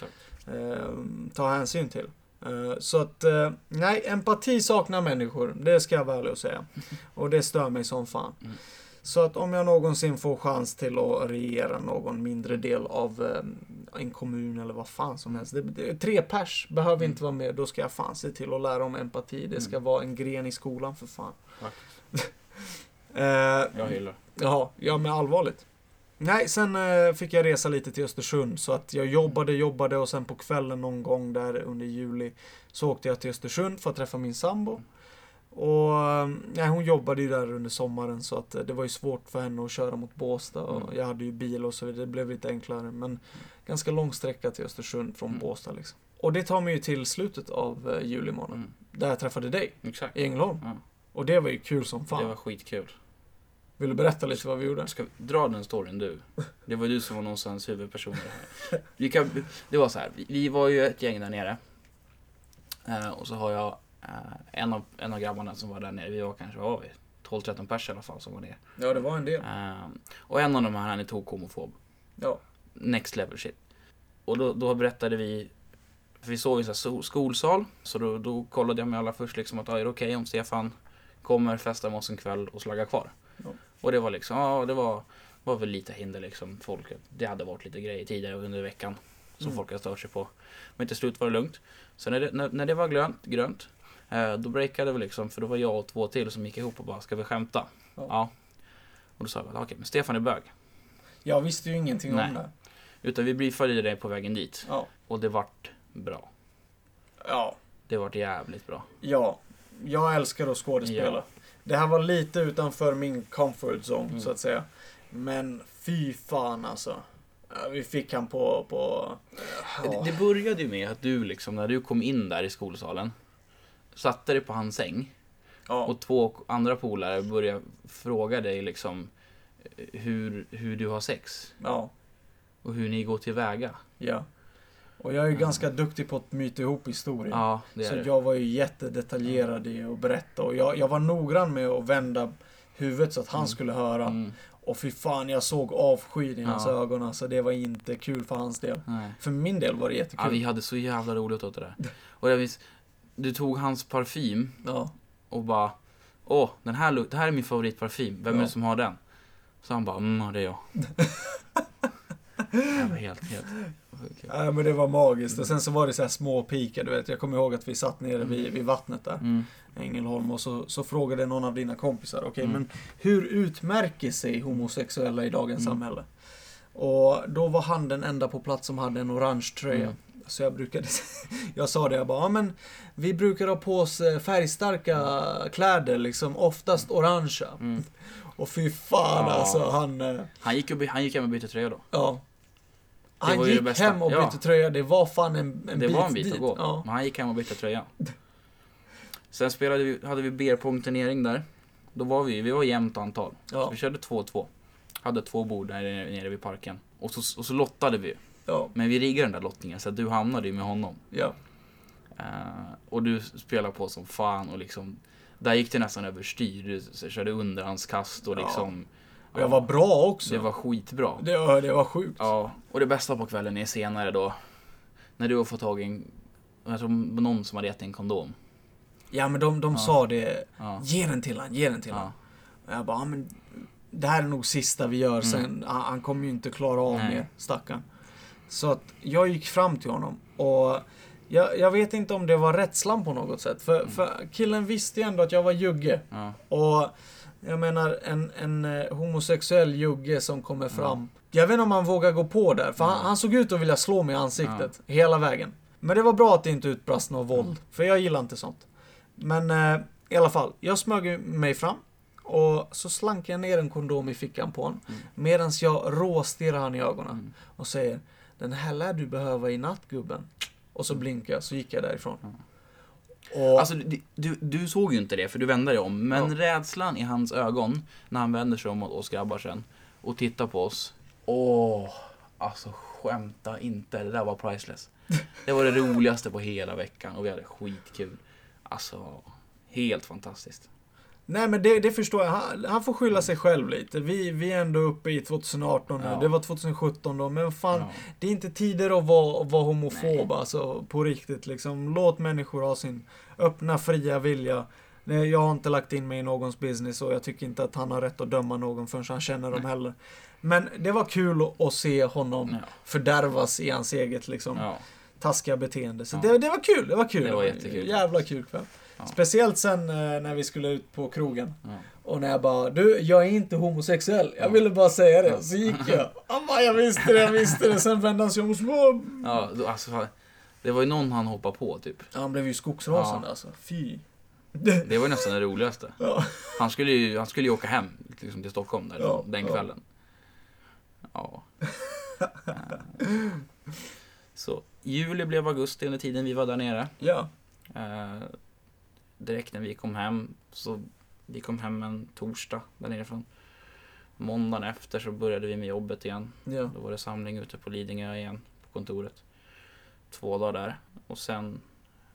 eh, ta hänsyn till. Eh, så att, eh, nej, empati saknar människor, det ska jag vara ärlig och säga. [laughs] Och det stör mig som fan. Mm. Så att om jag någonsin får chans till att regera någon mindre del av eh, en kommun eller vad fan som helst. Det, det, tre pers behöver Mm. inte vara med. Då ska jag fan se till att lära om empati. Det ska Mm. vara en gren i skolan för fan. [laughs] Eh, Jag hyllar. Jaha, ja men allvarligt. Nej, sen eh, fick jag resa lite till Östersund så att jag jobbade, jobbade och sen på kvällen någon gång där under juli så åkte jag till Östersund för att träffa min sambo. Och nej, hon jobbade ju där under sommaren så att eh, det var ju svårt för henne att köra mot Båstad och Mm. jag hade ju bil och så vidare. Det blev lite enklare men ganska lång sträcka till Östersund från Mm. Båstad liksom. Och det tar mig ju till slutet av eh, juli månad. Mm. Där jag träffade dig Exakt. i Ängelholm. Ja. Och det var ju kul som fan. Det var skitkul. Vill du berätta lite vad vi gjorde? Ska vi dra den storyn du? Det var du som var någonstans huvudperson här. Vi kan, det var så här, vi, var ju ett gäng där nere. Eh, och så har jag en, av, en av grabbarna som var där nere, vi var kanske, vad var vi? 12-13 pers i alla fall som var nere. Ja, det var en del. Eh, och en av de här, han är tok homofob. Ja. Next level shit. Och då, då berättade vi, för vi såg en sån här skolsal, så då, då kollade jag med alla först liksom att ah, är det okej om Stefan kommer festa med oss en kväll och slagga kvar? Ja. Och det var liksom, ja det var, var väl lite hinder liksom. Folk, det hade varit lite grejer tidigare under veckan som Mm. folk hade stört sig på. Men till slut var det lugnt. Så när det, när, när det var grönt, grönt eh, då breakade vi liksom, för då var jag och två till som gick ihop och bara, ska vi skämta? Ja. Ja. Och då sa jag, okej, men Stefan är bög. Jag visste ju ingenting Nej. om det. Utan vi briefade dig på vägen dit. Ja. Och det vart bra. Ja. Det vart jävligt bra. Ja. Jag älskar att skådespela. Ja. Det här var lite utanför min comfort zone, Mm. så att säga. Men fy fan alltså. Vi fick han på... på ja. Det, det började ju med att du liksom, när du kom in där i skolsalen, satte dig på hans säng ja. och två andra polare började fråga dig liksom eh, hur, hur du har sex ja. och hur ni går tillväga. Ja. Och jag är ju ganska duktig på att myta ihop historier. Ja, så jag var ju jättedetaljerad i att berätta. Och jag, jag var noggrann med att vända huvudet så att han Mm. skulle höra. Mm, Och fy fan, jag såg avskyn i hans Ja. ögon. Alltså det var inte kul för hans del. nej. För min del var det jättekul. Ja, vi hade så jävla roligt åt det där. Och jag vis, du tog hans parfym Ja. och bara Åh, den här, det här är min favoritparfym. Vem är Ja. det som har den? Så han bara, mm, det är jag. det var helt, helt kul. Nej men det var magiskt. Och sen så var det så här små pikar, du vet. Jag kommer ihåg att vi satt nere Mm. vid, vid vattnet där. Mm. Ängelholm. Och så, så frågade någon av dina kompisar. Okej, Mm. men hur utmärker sig homosexuella i dagens Mm. samhälle? Och då var han den enda på plats som hade en orange tröja. Mm. Så jag brukade, [laughs] jag sa det, jag bara, ja men vi brukar ha på oss eh, färgstarka kläder, liksom oftast orangea. Mm. Och fy fan Ja. alltså, han, eh, Han, gick och, han gick hem och bytte tröja då. ja. Det Han det gick hem och Ja. bytte tröja, det var fan en, en det bit var en bit dit. att gå. Ja. Men han gick hem och bytte tröja. [laughs] Sen spelade vi, hade vi beerpong-turnering där. Då var vi, vi var jämnt antal. Så Ja. vi körde 2-2. Hade två bord där nere vid parken. Och så, och så lottade vi. Ja. Men vi riggade den där lottningen så att du hamnade ju med honom. Ja. Eh, och du spelade på som fan och liksom Där gick det nästan överstyr. Du så, körde underhandskast och Ja. liksom Och jag var bra också. Det var skitbra. det, var, det var sjukt. Ja, och det bästa på kvällen är senare då. När du har fått tag i en, jag tror någon som hade gett en kondom. Ja men de, de Ja. sa det, ge den till han, ge den till han. ja. Och jag bara, ja, men det här är nog sista vi gör Mm. sen. Han, han kommer ju inte klara av Nej. mer, stackarn. Så att jag gick fram till honom och jag, jag vet inte om det var rädslan på något sätt. För, Mm. för killen visste ju ändå att jag var jugge. ja. Och jag menar en, en eh, homosexuell jugge som kommer Ja. fram. Jag vet inte om han vågar gå på där. För han, Ja. han såg ut att vilja slå mig i ansiktet hela vägen. Men det var bra att det inte utbrast något våld. Mm. För jag gillar inte sånt. Men eh, i alla fall, jag smög mig fram. Och så slank jag ner en kondom i fickan på honom. Mm. Medan jag råstirrar han i ögonen. Mm. Och säger Den här lär du behöva i natt gubben. Och så blinkade jag, så gick jag därifrån. Mm. Och, Alltså, du, du, du såg ju inte det för du vände dig om. Men Ja. rädslan i hans ögon när han vänder sig om mot oss grabbar sen och tittar på oss. Åh, alltså skämta inte. Det där var priceless. Det var det roligaste på hela veckan och vi hade skitkul. Alltså, helt fantastiskt. Nej men det, det förstår jag. Han, han får skylla sig själv lite. Vi, vi är ändå uppe i 2018 nu. Ja. Det var 2017 då. Men fan, Ja. det är inte tider att vara, vara homofob Nej. alltså. På riktigt liksom. Låt människor ha sin öppna, fria vilja. Jag har inte lagt in mig i någons business och jag tycker inte att han har rätt att döma någon förrän han känner dem Nej. heller. Men det var kul att- att se honom Ja. fördärvas i hans eget liksom, Ja. taskiga beteende. Så Ja. det, det var kul, det var kul. Det var jättekul. Jävla kul kväll. Ja. Speciellt sen eh, när vi skulle ut på krogen. Ja. Och när jag bara, du, jag är inte homosexuell. Jag Ja. ville bara säga det. Så gick jag. Han bara, jag visste det, jag visste det. Sen vände han sig om och så Ja, då, alltså, det var ju någon han hoppade på typ. Han blev ju skogsrasande alltså. Fy. Det var ju nästan det roligaste. Han skulle ju, han skulle ju åka hem liksom, till Stockholm där, den kvällen. Ja. Eh, [laughs] Så juli blev augusti under tiden vi var där nere. Ja. Direkt när vi kom hem, så vi kom hem en torsdag där nerifrån. Måndagen efter så började vi med jobbet igen. Ja. Då var det samling ute på Lidingö igen, på kontoret. Två dagar där. Och sen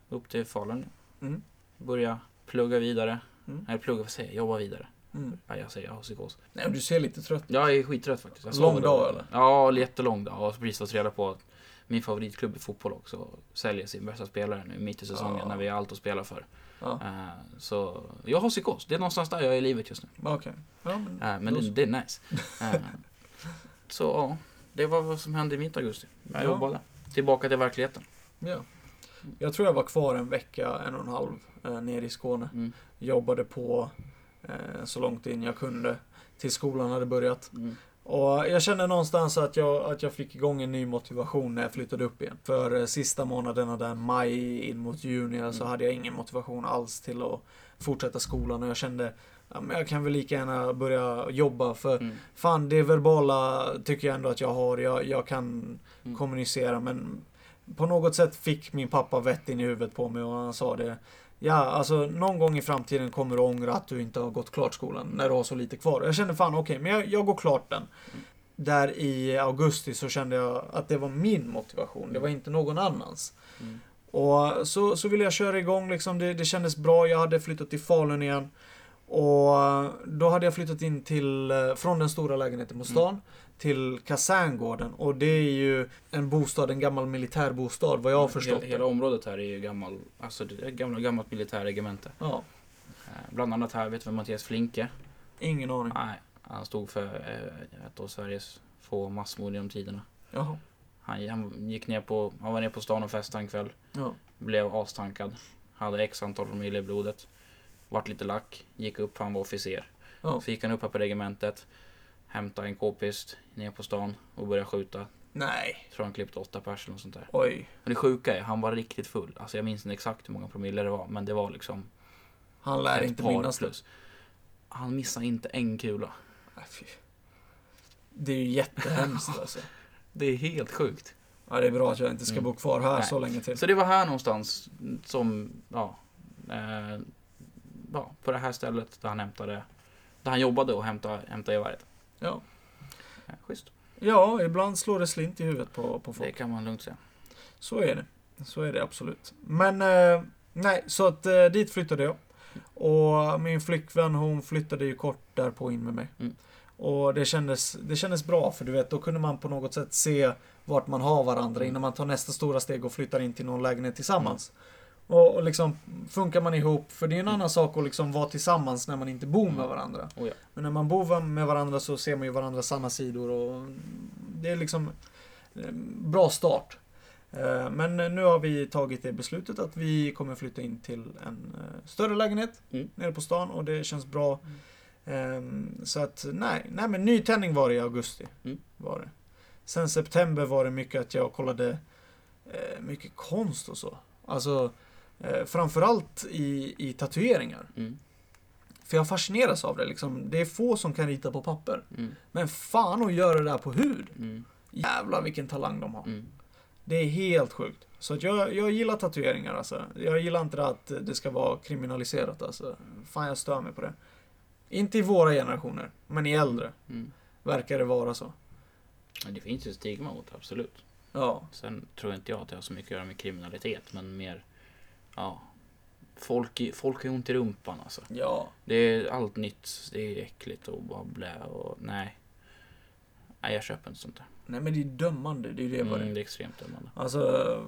upp till Falun. Mm. Börja plugga vidare. Mm. Eller plugga, vad säger jag? Jobba vidare. Mm. Ja, jag säger jag har psykos. Nej, du ser lite trött Jag är skittrött faktiskt. Jag Lång dag, eller? Ja, jättelång dag. Och precis fått reda på att min favoritklubb i fotboll också säljer sin bästa spelare nu mitt i säsongen Ja. när vi har allt att spela för. Ja, Eh, så jag har psykos. Det är någonstans där jag är i livet just nu. okej. Ja, men, Eh, men det, det är nice. Eh, så ja, det var vad som hände i mitt augusti. Jag Ja. jobbade. Tillbaka till verkligheten. ja. Jag tror jag var kvar en vecka, en och en halv, eh, nere i Skåne. Mm. Jobbade på eh, så långt in jag kunde. Till skolan hade börjat. Mm. Och jag kände någonstans att jag, att jag fick igång en ny motivation när jag flyttade upp igen. För eh, sista månaderna där, maj in mot juni, så Mm. hade jag ingen motivation alls till att fortsätta skolan. Och jag kände, ja, men jag kan väl lika gärna börja jobba. För Mm. fan, det verbala tycker jag ändå att jag har. Jag, jag kan Mm. kommunicera, men på något sätt fick min pappa vett in i huvudet på mig och han sa det. Ja, alltså någon gång i framtiden kommer du ångra att du inte har gått klart skolan när du har så lite kvar. Jag kände fan okej, men jag, jag går klart den. Där i augusti så kände jag att det var min motivation, det var inte någon annans. Mm. Och så, så ville jag köra igång liksom, det, det kändes bra, jag hade flyttat till Falun igen. Och då hade jag flyttat in till, eh, från den stora lägenheten på stan till kaserngården. Och det är ju en bostad, en gammal militärbostad vad jag har förstått Hela, hela området här är ju gammal, alltså det är gamla, gammalt militärregemente. Ja, Eh, Bland annat här, vet du vem Mattias Flinke? ingen aning. Nej, han stod för eh, ett av Sveriges få massmord genom tiderna. Jaha. Han, han gick ner på, han var ner på stan och festade en kväll. Ja. Blev astankad. Hade x antal promille i blodet. Vart lite lack. Gick upp, han var officer. Ja. Så gick han upp här på regementet. Hämtade en k-pist ner på stan och började skjuta. Nej. Tror han klippte åtta pers eller något sånt där. Oj. Och det sjuka är, han var riktigt full. Alltså jag minns inte exakt hur många promille det var. Men det var liksom Han lär inte minnas plus. Han missade inte en kula. Nej, fy. Det är ju jättehemskt [laughs] alltså. Det är helt sjukt. Ja, det är bra att jag inte ska Mm. bo kvar här Nej. så länge till. Så det var här någonstans som, ja, eh, ja, på det här stället där han hämtade, där han jobbade och hämtade, hämtade geväret. Ja. Schysst. ja, ibland slår det slint i huvudet på, på Det folk. kan man lugnt säga. Så är det. Så är det absolut. Men, eh, nej, så att eh, dit flyttade jag. Och min flickvän hon flyttade ju kort därpå in med mig. Mm. Och det kändes, det kändes bra för du vet, då kunde man på något sätt se vart man har varandra Mm. innan man tar nästa stora steg och flyttar in till någon lägenhet tillsammans. Och, och liksom funkar man ihop, för det är en annan sak att liksom vara tillsammans när man inte bor med Mm. varandra. Oh ja. Men när man bor med varandra så ser man ju varandras sanna sidor och det är liksom en bra start. Eh, Men nu har vi tagit det beslutet att vi kommer flytta in till en eh, större lägenhet Mm. nere på stan och det känns bra. Ehm, Så att nej, nej men nytändning var det i augusti. Mm. Var det. Sen september var det mycket att jag kollade eh, mycket konst och så. Alltså eh, framförallt i, i tatueringar. Mm. För jag fascineras av det liksom. Det är få som kan rita på papper. Mm. Men fan att göra det där på hud. Mm. Jävlar vilken talang de har. Mm. Det är helt sjukt. Så att jag, jag gillar tatueringar alltså. Jag gillar inte det att det ska vara kriminaliserat alltså. Fan jag stör mig på det. Inte i våra generationer, men i äldre Mm. verkar det vara så. Det finns ju stigma mot absolut. Ja. Sen tror inte jag att det har så mycket att göra med kriminalitet, men mer, ja. Folk, i- folk har ont i rumpan alltså. Ja. Det är allt nytt, det är äckligt och bara blä och nej. Nej, jag köper inte sånt där. Nej men det är dömande, det är ju det Mm, det det är extremt dömande. Alltså,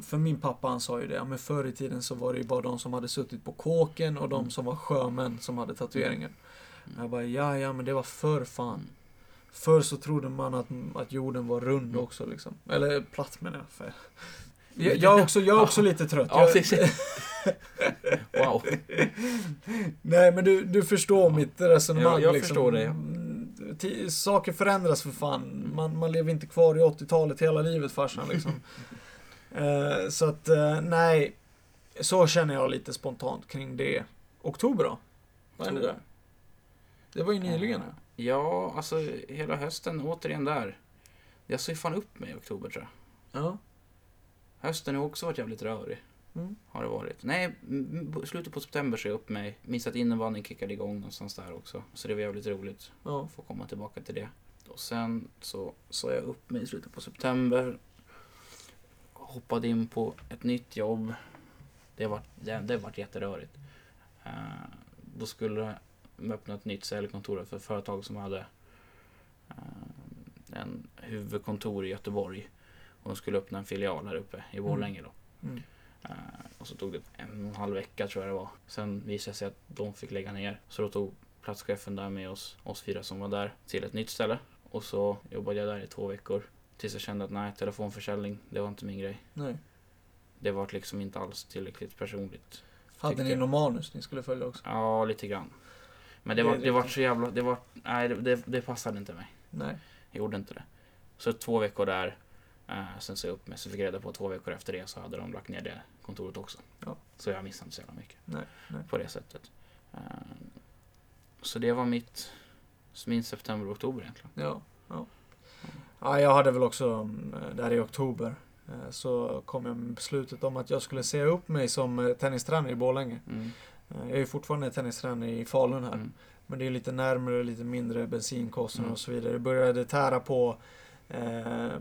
för min pappa han sa ju det, ja, men förr i tiden så var det ju bara de som hade suttit på kåken och de Mm. som var sjömän som hade tatueringen. Mm. Jag bara, ja ja men det var förr fan. Förr så trodde man att, att jorden var rund Mm. också liksom. Eller platt menar jag. För. Jag, jag, är också, jag är också lite trött. Ja, jag, [laughs] wow. nej men du, du förstår Ja. mitt resonemang. Ja, jag liksom. förstår det. Mm, Saker förändras för fan. Man, man lever inte kvar i 80-talet hela livet farsan liksom. [laughs] Eh, så att, eh, nej. Så känner jag lite spontant kring det. Oktober då? Vad hände där? Det var ju nyligen. Eh, Ja, alltså hela hösten återigen där. Jag såg fan upp mig i oktober tror jag. Ja. Hösten har också varit jävligt rörig. Mm. Har det varit. Nej, slutet på september så jag upp mig. Minns att innebandyn kickade igång någonstans där också. Så det var jävligt roligt Ja. få komma tillbaka till det. Och sen så sa jag upp mig i slutet på september. Hoppade in på ett nytt jobb. Det var, det, det var jätterörigt. Uh, då skulle de öppna ett nytt säljkontor för företag som hade eh, en huvudkontor i Göteborg. Och de skulle öppna en filial här uppe i Borlänge då. Mm. Eh, och så tog det en och en halv vecka tror jag det var. Sen visade det sig att de fick lägga ner. Så då tog platschefen där med oss, oss fyra som var där, till ett nytt ställe. Och så jobbade jag där i två veckor. Tills jag kände att nej, telefonförsäljning, det var inte min grej. Nej. Det var liksom inte alls tillräckligt personligt. Hade ni jag. någon manus ni skulle följa också? Ja, lite grann. Men det Det var, det var så jävla, det var, nej det, det, det passade inte mig. Nej. Jag gjorde inte det. Så två veckor där, eh, sen sa jag upp mig. Så fick jag reda på två veckor efter det så hade de lagt ner det kontoret också. Ja. Så jag missade inte så jävla mycket. Nej, nej. På det sättet. Eh, så det var mitt, min september och oktober egentligen. Ja, ja. ja jag hade väl också, mm, där i oktober, eh, så kom jag med beslutet om att jag skulle säga upp mig som tennistränare i Borlänge. Mm. Jag är ju fortfarande tennistränare i Falun här. Mm. Men det är lite närmare, lite mindre bensinkostnader Mm. och så vidare. Det började tära på,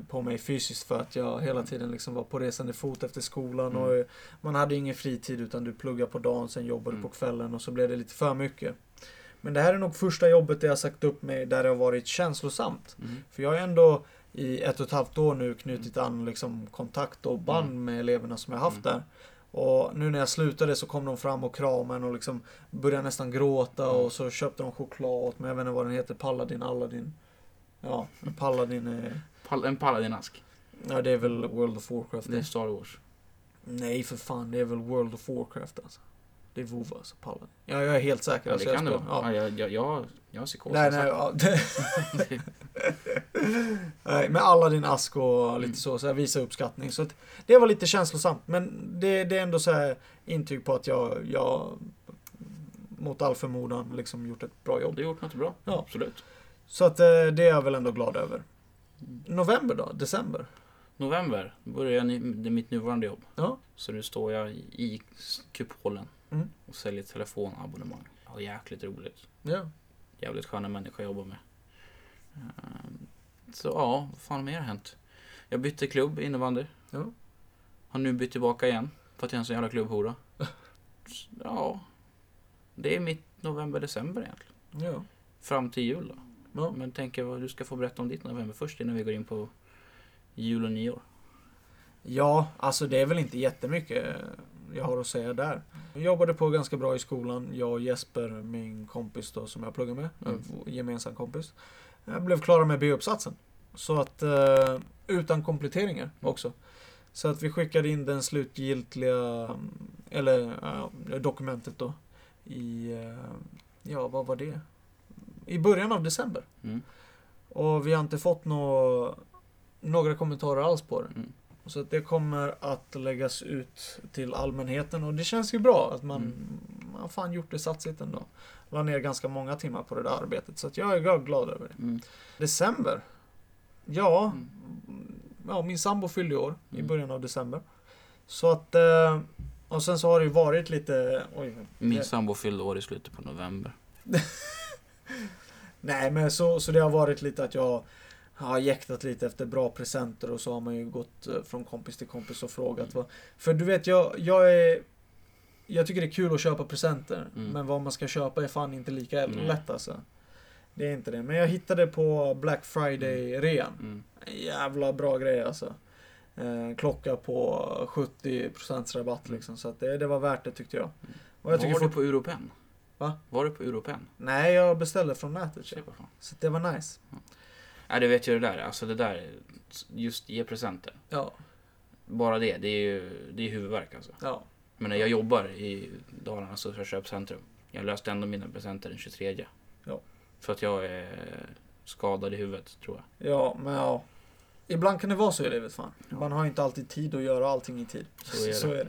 på mig fysiskt för att jag hela tiden liksom var på resande fot efter skolan. Mm. Och eh, man hade ingen fritid utan du pluggade på dagen, sen jobbade Mm. på kvällen och så blev det lite för mycket. Men det här är nog första jobbet där jag sagt upp mig där det har varit känslosamt. Mm. För jag har ändå i ett och ett halvt år nu knutit an liksom kontakt och band Mm. med eleverna som jag haft Mm. där. Och nu när jag slutade så kom de fram och kramade och liksom började nästan gråta Mm. och så köpte de choklad åt mig. Jag vet inte vad den heter, Paladin, Aladdin. Ja, Paladin är... Pal- en paladinask. Ja, det är väl World of Warcraft. Det är Star Wars. Nej, för fan, det är väl World of Warcraft alltså. Det är WoW alltså, Paladin. Ja, jag är helt säker. Ja, alltså, det jag kan det spelar- vara. Ja. Ja, jag, jag, jag, jag har psykos. Nej, nej, ja. [laughs] Nej, med Aladdin ask och lite Mm. så, så jag visar uppskattning. Så att det var lite känslosamt, men det, det är ändå så här intyg på att jag, jag mot all förmodan liksom gjort ett bra jobb. Du har gjort något bra. Ja. Absolut. Så att eh, det är jag väl ändå glad över. November då? December? November börjar jag ny, det är mitt nuvarande jobb. Ja. Så nu står jag i kupolen Mm. och säljer telefonabonnemang. Ja, jäkligt roligt. Ja. Jävligt sköna människor jag jobbar med. Ehm, Så ja, vad fan mer har hänt? Jag bytte klubb innebandy. Ja. Har nu bytt tillbaka igen. För att jag är en sån jävla klubbhora. [laughs] Ja. Det är mitt november-december egentligen. Ja. Fram till jul då. Ja. Men tänker vad du ska få berätta om ditt november först innan vi går in på jul och nyår. Ja, alltså det är väl inte jättemycket eh, jag har att säga där. Jag jobbade på ganska bra i skolan. Jag och Jesper, min kompis då som jag pluggar med, Mm. eh, gemensam kompis. Jag blev klara med B-uppsatsen. Så att, eh, utan kompletteringar också. Så att vi skickade in den slutgiltiga, mm, eller ja, dokumentet då, i, eh, ja vad var det? I början av december. Mm. Och vi har inte fått nå, några kommentarer alls på det. Mm. Så att det kommer att läggas ut till allmänheten och det känns ju bra att man, Mm. man fan gjort det satsigt ändå. La ner ganska många timmar på det där arbetet så att jag är glad över det. Mm. December? Ja, Mm. ja min sambo fyllde år i Mm. början av december. Så att, eh, och sen så har det ju varit lite, oj. Min sambo fyllde år i slutet på november. [laughs] Nej men så, så det har varit lite att jag har jäktat lite efter bra presenter och så har man ju gått eh, från kompis till kompis och frågat vad. För du vet jag, jag är jag tycker det är kul att köpa presenter. Mm. Men vad man ska köpa är fan inte lika Nej. lätt alltså. Det är inte det. Men jag hittade på Black Friday-rean. Mm. En jävla bra grej alltså. Eh, klocka på 70% rabatt liksom. Så att det, det var värt det tyckte jag. Och jag var tycker du på Europen? Va? Var du på Europen? Nej, jag beställde från nätet. Se Ja. på fan. Så det var nice. Nej, du vet ju det där. Alltså det där, just ge presenter. Ja, Bara det, det är ju det är huvudvärk alltså. ja. Men när jag jobbar i Dalarnas största köpcentrum. Jag löste ändå mina presenter den 23. Ja. För att jag är skadad i huvudet, tror jag. Ja, men ja. Ibland kan det vara så i livet fan. Ja. Man har inte alltid tid att göra allting i tid. Så är det. Så är det.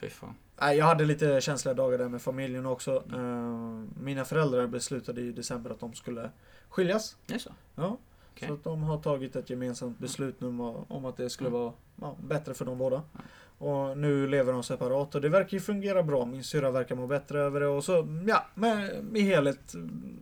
Fy fan. Jag hade lite känsliga dagar där med familjen också. Eh, mina föräldrar beslutade i december att de skulle skiljas. Så? Ja. Okej. Så att de har tagit ett gemensamt beslut nu om, att det skulle Mm. vara ja, bättre för dem båda. Och nu lever de separat och det verkar ju fungera bra. Min syrra verkar må bättre över det och så, ja, med, i helhet mm,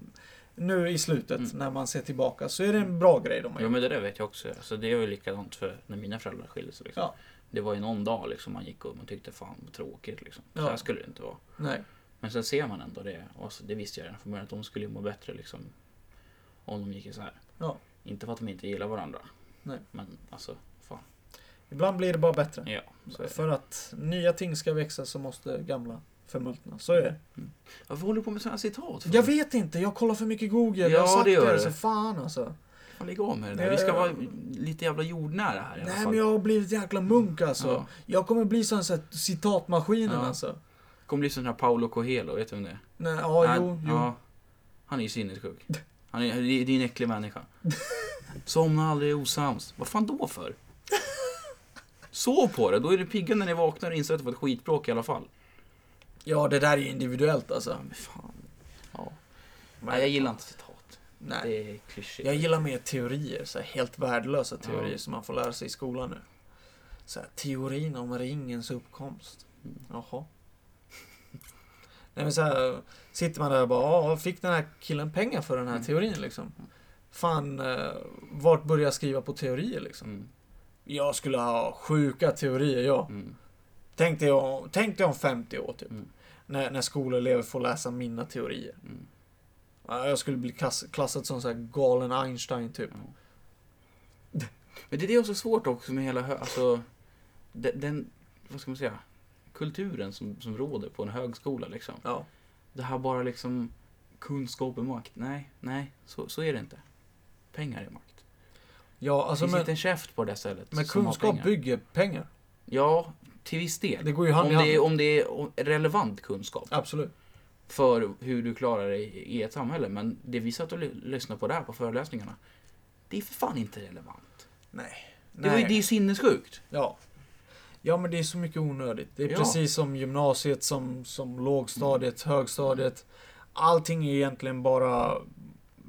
nu i slutet Mm. när man ser tillbaka så är det en bra grej de har Jo gjort. men det där vet jag också. Alltså, det är ju likadant för när mina föräldrar skilde sig. Liksom. Ja. Det var ju någon dag liksom man gick och man tyckte fan vad tråkigt liksom. Så Ja. här skulle det inte vara. Nej. Men sen ser man ändå det. Och så, det visste jag redan från början att de skulle ju må bättre liksom. Om de gick isär. Ja. Inte för att de inte gillar varandra. Nej. Men alltså, fan. Ibland blir det bara bättre. Ja, så. För att nya ting ska växa så måste gamla förmultna. Så är det. Varför håller du på med sådana här citat? för? Jag vet inte, jag kollar för mycket Google. Ja, jag har sagt det gör det, så fan alltså. Fan, lägg av med det där. Vi ska vara lite jävla jordnära här i alla Nej fall. men jag har blivit jäkla munk alltså. Ja. Jag kommer bli sån här citatmaskinen Ja. alltså. Kommer bli sån här Paolo Coelho, vet du vem det är? Nej, ja, Han- jo, jo. Ja, han är ju sinnessjuk. Han är, det är en äcklig människa. [laughs] Somna aldrig osams. Vad fan då för? Sov på det, då är du pigga när ni vaknar och inser att det var ett skitbråk i alla fall. Ja, det där är ju individuellt alltså. Men fan. Ja. Nej, jag gillar inte citat. Nej. Det är klyschigt. Jag gillar mer teorier, så här, helt värdelösa teorier Ja. som man får lära sig i skolan nu. Så här, teorin om ringens uppkomst. Mm. Jaha. [laughs] Nej men så här, sitter man där och bara, "Ja, fick den här killen pengar för den här Mm. teorin liksom? Fan, eh, vart börjar jag skriva på teorier liksom? Mm. Jag skulle ha sjuka teorier, ja. Mm. Tänk dig om, tänk dig om 50 år typ. Mm. När, när skolelever får läsa mina teorier. Mm. Ja, Jag skulle bli klass, klassad som så här galen Einstein typ. Ja. Men det är det är svårt också med hela, alltså, den, den, vad ska man säga, kulturen som, som råder på en högskola liksom. Ja. Det här bara liksom, kunskap är makt. Nej, nej, så, så är det inte. Pengar är makt. Ja, Alltså, det finns men, inte en käft på det stället men kunskap pengar. bygger pengar. Ja, till viss del. Det går ju hand Om i hand. det, är, om det är relevant kunskap Absolut. För hur du klarar dig i ett samhälle. Men det vi satt och ly- lyssnade på där på föreläsningarna, det är för fan inte relevant. Nej. Det, var, det är ju sinnessjukt. Ja. Ja, men det är så mycket onödigt. Det är Ja. precis som gymnasiet, som, som lågstadiet, högstadiet. Allting är egentligen bara...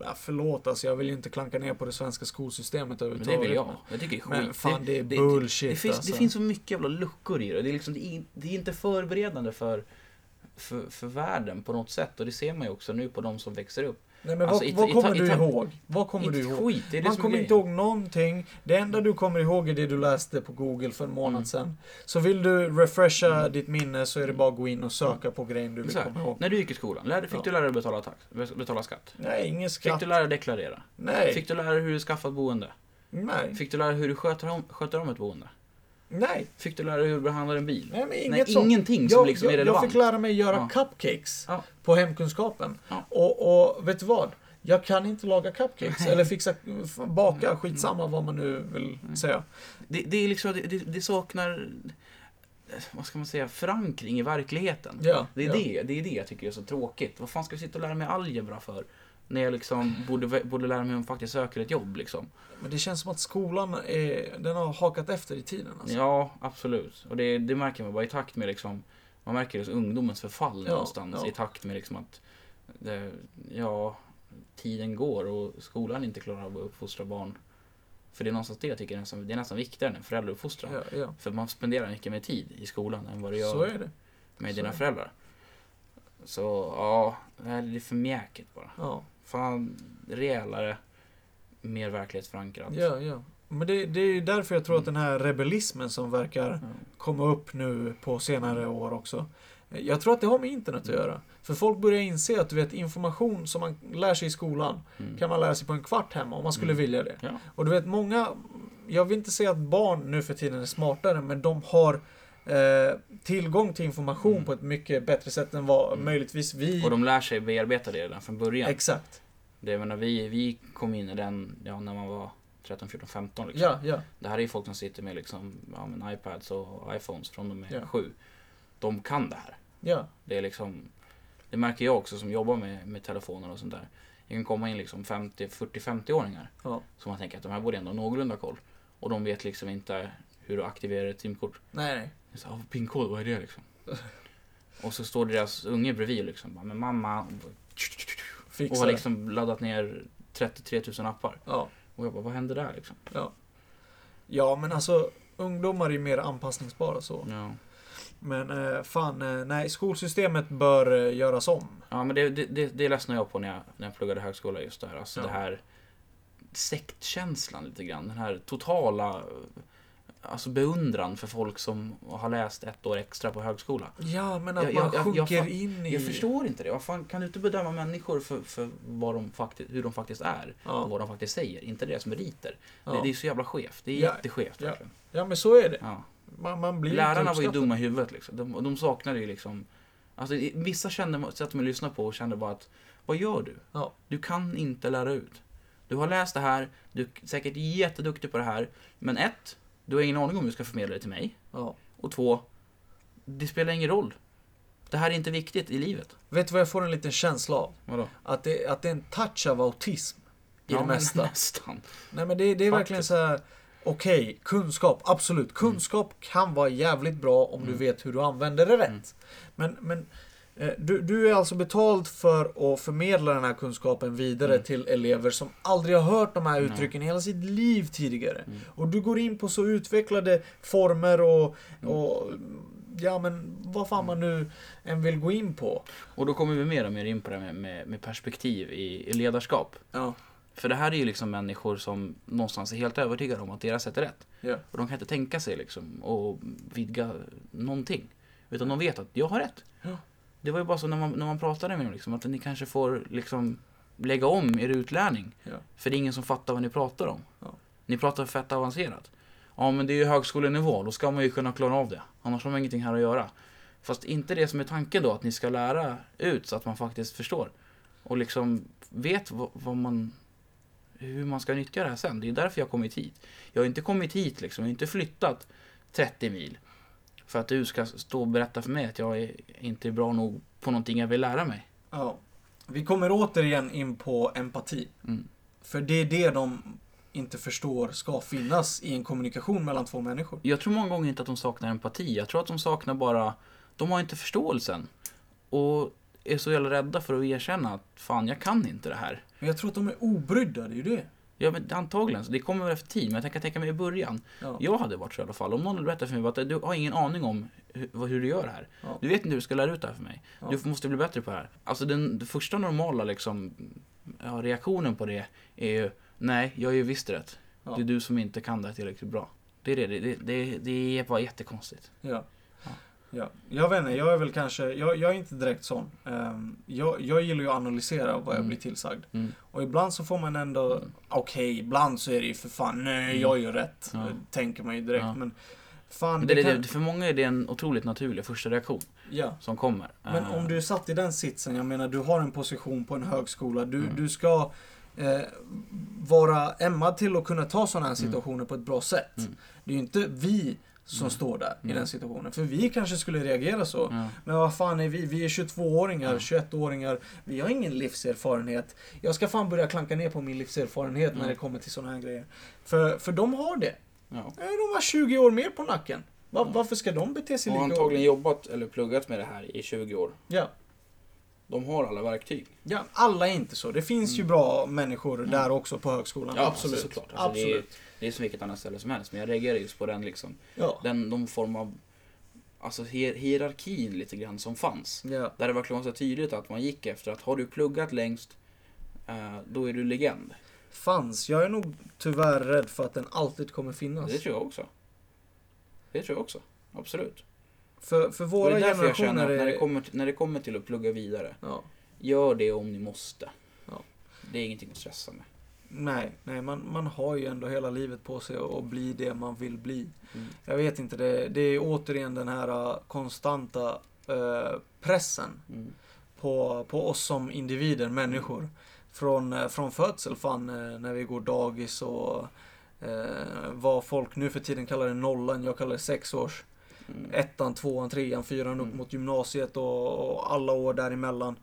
Ja, förlåt, alltså jag vill ju inte klanka ner på det svenska skolsystemet Men det överhuvudtaget. vill jag. Jag tycker det är skit. Men fan, det är det, bullshit det, finns, alltså. det finns så mycket jävla luckor i det. Det är, liksom, det det är inte förberedande för, för, för världen på något sätt. Och det ser man ju också nu på de som växer upp. Nej, men alltså, vad, i- vad kommer i- du i- ihåg? Vad kommer du ihåg? skit, det det Man är kommer inte ihåg någonting. Det enda du kommer ihåg är det du läste på Google för en månad Mm. sedan. Så vill du refresha Mm. ditt minne så är det bara att gå in och söka på grejen du vill här, komma ihåg. När du gick i skolan, lärde, fick Ja. du lära dig betala, tax, betala skatt? Nej, ingen Fick skatt. du lära dig deklarera? Nej. Fick du lära dig hur du skaffar ett boende? Nej. Fick du lära dig hur du sköter om, sköter om ett boende? Nej. Fick du lära dig hur du behandlar en bil? Nej, men inget Nej, sånt. ingenting som jag, liksom jag, är relevant. Jag fick lära mig göra Ja. cupcakes Ja. på hemkunskapen. Ja. Och, och vet du vad? Jag kan inte laga cupcakes eller fixa, baka, Mm. skitsamma vad man nu vill säga. Det, det, är liksom, det, det, det saknar, eh, vad ska man säga, förankring i verkligheten. Ja, Det är, ja. det, det är det jag tycker är så tråkigt. Vad fan ska jag sitta och lära mig algebra för? När jag liksom borde, borde lära mig om jag faktiskt söker ett jobb liksom. Men det känns som att skolan är, den har hakat efter i tiden. Alltså. Ja, absolut. Och det, det märker man bara i takt med liksom, man märker liksom ungdomens förfall Ja, någonstans ja. i takt med liksom att, det, ja, tiden går och skolan inte klarar av att uppfostra barn. För det är någonstans det jag tycker är nästan, det är nästan viktigare än föräldrauppfostran. Ja, ja. För man spenderar mycket mer tid i skolan än vad du Så gör är det. med så dina är det. föräldrar. Så ja, det är för mjäkigt bara. Ja, Fan, rejälare, mer verklighetsförankrat. ja, ja. Men det, det är ju därför jag tror att den här rebellismen som verkar komma upp nu på senare år också. Jag tror att det har med internet att göra. För folk börjar inse att du vet, information som man lär sig i skolan Mm. kan man lära sig på en kvart hemma om man skulle Mm. vilja det. Ja. Och du vet, många, jag vill inte säga att barn nu för tiden är smartare, men de har eh, tillgång till information Mm. på ett mycket bättre sätt än vad Mm. möjligtvis vi... Och de lär sig bearbeta det redan från början. Exakt. Det, menar, vi, vi kom in i den ja, när man var 13, 14, 15 liksom. Ja, ja. Det här är ju folk som sitter med liksom, ja, men iPads och iPhones från de är Ja. sju. De kan det här. Ja. Det är liksom, det märker jag också som jobbar med, med telefoner och sånt där. Det kan komma in liksom 50, 40, 50-åringar. Ja. Som man tänker att de här borde ändå ha någorlunda koll. Och de vet liksom inte hur du aktiverar ett simkort. Nej, nej. Jag sa, "Ah, pinkod, vad är det liksom? [laughs] och så står deras unge bredvid och liksom, bara, men mamma. Och Fixa har det. liksom laddat ner 33 000 appar. Ja. Och jag bara, vad hände där liksom? ja, men alltså ungdomar är mer anpassningsbara så. Ja, Men eh, fan, eh, nej, skolsystemet bör eh, göras om. ja men det, det, det, det ledsnade jag på när jag, när jag pluggade högskola just där. Alltså Ja. det här sektkänslan lite grann. Den här totala alltså beundran för folk som har läst ett år extra på högskola. Ja, men att Jag- man jag- jag- jag sjunker in i... Jag förstår inte det. Fan, kan du inte bedöma människor för, för vad de faktiskt, hur de faktiskt är? Och Ja, vad de faktiskt säger. Inte deras meriter. Det, ja. det är så jävla skevt. Det är Ja, jätteskevt ja. verkligen. ja, men så är det. Ja. Man, man blir Lärarna var ju dumma i huvudet liksom. De, och de saknade ju liksom... Alltså, vissa kände, satt de och lyssnade på och kände bara att Vad gör du? Ja. Du kan inte lära ut. Du har läst det här, du är säkert jätteduktig på det här. Men ett, du har ingen aning om hur du ska förmedla det till mig. Ja. Och två, det spelar ingen roll. Det här är inte viktigt i livet. Vet du vad jag får en liten känsla av? Vadå? Att det, att det är en touch av autism i Ja, det mesta. [laughs] Nästan. Nej men det, det är verkligen så här. Okej, kunskap, absolut. Kunskap kan vara jävligt bra om du Mm. vet hur du använder det rätt. Mm. Men, men du, du är alltså betald för att förmedla den här kunskapen vidare Mm. till elever som aldrig har hört de här uttrycken i hela sitt liv tidigare. Mm. Och du går in på så utvecklade former och, Mm. och ja men vad fan man nu än vill gå in på. Och då kommer vi mer och mer in på det med, med, med perspektiv i, i ledarskap. Ja. För det här är ju liksom människor som någonstans är helt övertygade om att deras sätt är rätt. Ja. Och de kan inte tänka sig liksom och vidga någonting. Utan de vet att jag har rätt. Ja. Det var ju bara så när man, när man pratade med dem liksom, att ni kanske får liksom lägga om er utlärning. Ja. För det är ingen som fattar vad ni pratar om. Ja. Ni pratar fett avancerat. Ja men det är ju högskolenivå, då ska man ju kunna klara av det. Annars har man ingenting här att göra. Fast inte det som är tanken då, att ni ska lära ut så att man faktiskt förstår. Och liksom vet vad, vad man, hur man ska nyttja det här sen. Det är därför jag har kommit hit. Jag har inte kommit hit liksom, jag har inte flyttat 30 mil. För att du ska stå och berätta för mig att jag är inte är bra nog på någonting jag vill lära mig. Ja. Vi kommer återigen in på empati. Mm. För det är det de inte förstår ska finnas i en kommunikation mellan två människor. Jag tror många gånger inte att de saknar empati. Jag tror att de saknar bara, de har inte förståelsen. Och är så jävla rädda för att erkänna att fan, jag kan inte det här. Men jag tror att de är obrydda, det är ju det. Ja, men antagligen. Så det kommer väl efter tid. Men jag kan tänka mig i början. Ja. Jag hade varit så i alla fall. Om någon hade berättat för mig att du har ingen aning om hur, hur du gör det här. Ja. Du vet inte hur du ska lära ut det här för mig. Ja. Du måste bli bättre på det här. Alltså den, den första normala liksom, reaktionen på det är ju Nej, jag är ju visst rätt. Det är du som inte kan det här tillräckligt bra. Det är det. Det, det, det, det är bara jättekonstigt. Ja. Ja. Ja. Jag vet inte, jag är väl kanske, jag, jag är inte direkt sån. Ehm, jag, jag gillar ju att analysera vad jag Mm. blir tillsagd. Mm. Och ibland så får man ändå, Mm. okej, ibland så är det ju för fan, nej, Mm. jag gör rätt. Ja. Tänker man ju direkt. Ja. Men fan, Men det, det, det, kan, för många är det en otroligt naturlig första reaktion ja. som kommer. Men om du är satt i den sitsen, jag menar du har en position på en högskola, du, Mm. du ska eh, vara ämnad till att kunna ta sådana här Mm. situationer på ett bra sätt. Mm. Det är ju inte vi som Mm. står där i Mm. den situationen. För vi kanske skulle reagera så. Ja. Men vad fan är vi? Vi är 22-åringar, Ja. 21-åringar. Vi har ingen livserfarenhet. Jag ska fan börja klanka ner på min livserfarenhet när Mm. det kommer till sådana här grejer. För, för de har det. Ja. Eh, De har 20 år mer på nacken. Va, Ja. Varför ska de bete sig Och lika? antagligen jobbat eller pluggat med det här i 20 år. Ja. De har alla verktyg. Ja, alla är inte så. Det finns ju Mm. bra människor Mm. där också på högskolan. Ja, absolut. alltså, såklart. Alltså, det är- absolut. Det är som vilket annat ställe som helst. Men jag reagerar just på den liksom. Ja. Den någon form av alltså, hier hierarkin lite grann som fanns. Ja. Där det verkligen var så tydligt att man gick efter att har du pluggat längst, eh, då är du legend. fanns. Jag är nog tyvärr rädd för att den alltid kommer finnas. Det tror jag också. Det tror jag också. Absolut. För, för Och våra det är därför jag känner generationer att när det, kommer till, när det kommer till att plugga vidare, Ja. gör det om ni måste. Ja. Det är ingenting att stressa med. Nej, nej man, man har ju ändå hela livet på sig att bli det man vill bli. Mm. Jag vet inte, det, det är återigen den här uh, konstanta uh, pressen Mm. på, på oss som individer, människor. Från, uh, från födsel, fan, när vi går dagis och uh, vad folk nu för tiden kallar det nollan, jag kallar det sexårs. Mm. Ettan, tvåan, trean, fyran upp Mm. mot gymnasiet och, och alla år däremellan.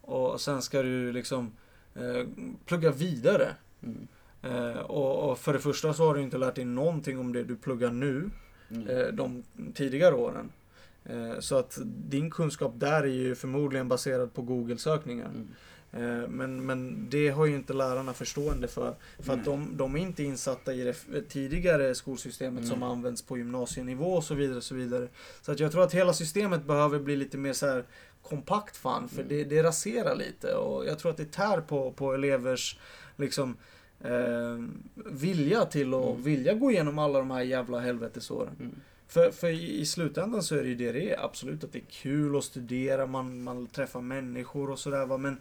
Och sen ska du liksom uh, plugga vidare. Mm. Eh, och, och för det första så har du inte lärt dig någonting om det du pluggar nu, Mm. eh, de tidigare åren. Eh, så att din kunskap där är ju förmodligen baserad på Google-sökningar. Mm. Eh, men, men det har ju inte lärarna förstående för. För att de, de är inte insatta i det tidigare skolsystemet som Nej. används på gymnasienivå och så vidare. och Så vidare. Så att jag tror att hela systemet behöver bli lite mer så här kompakt fan. För Mm. det, det raserar lite. Och jag tror att det tär på, på elevers liksom eh, vilja till att Mm. vilja gå igenom alla de här jävla helvetesåren. Mm. För, för i i slutändan så är det ju det det är. Absolut att det är kul att studera, man, man träffar människor och sådär. Men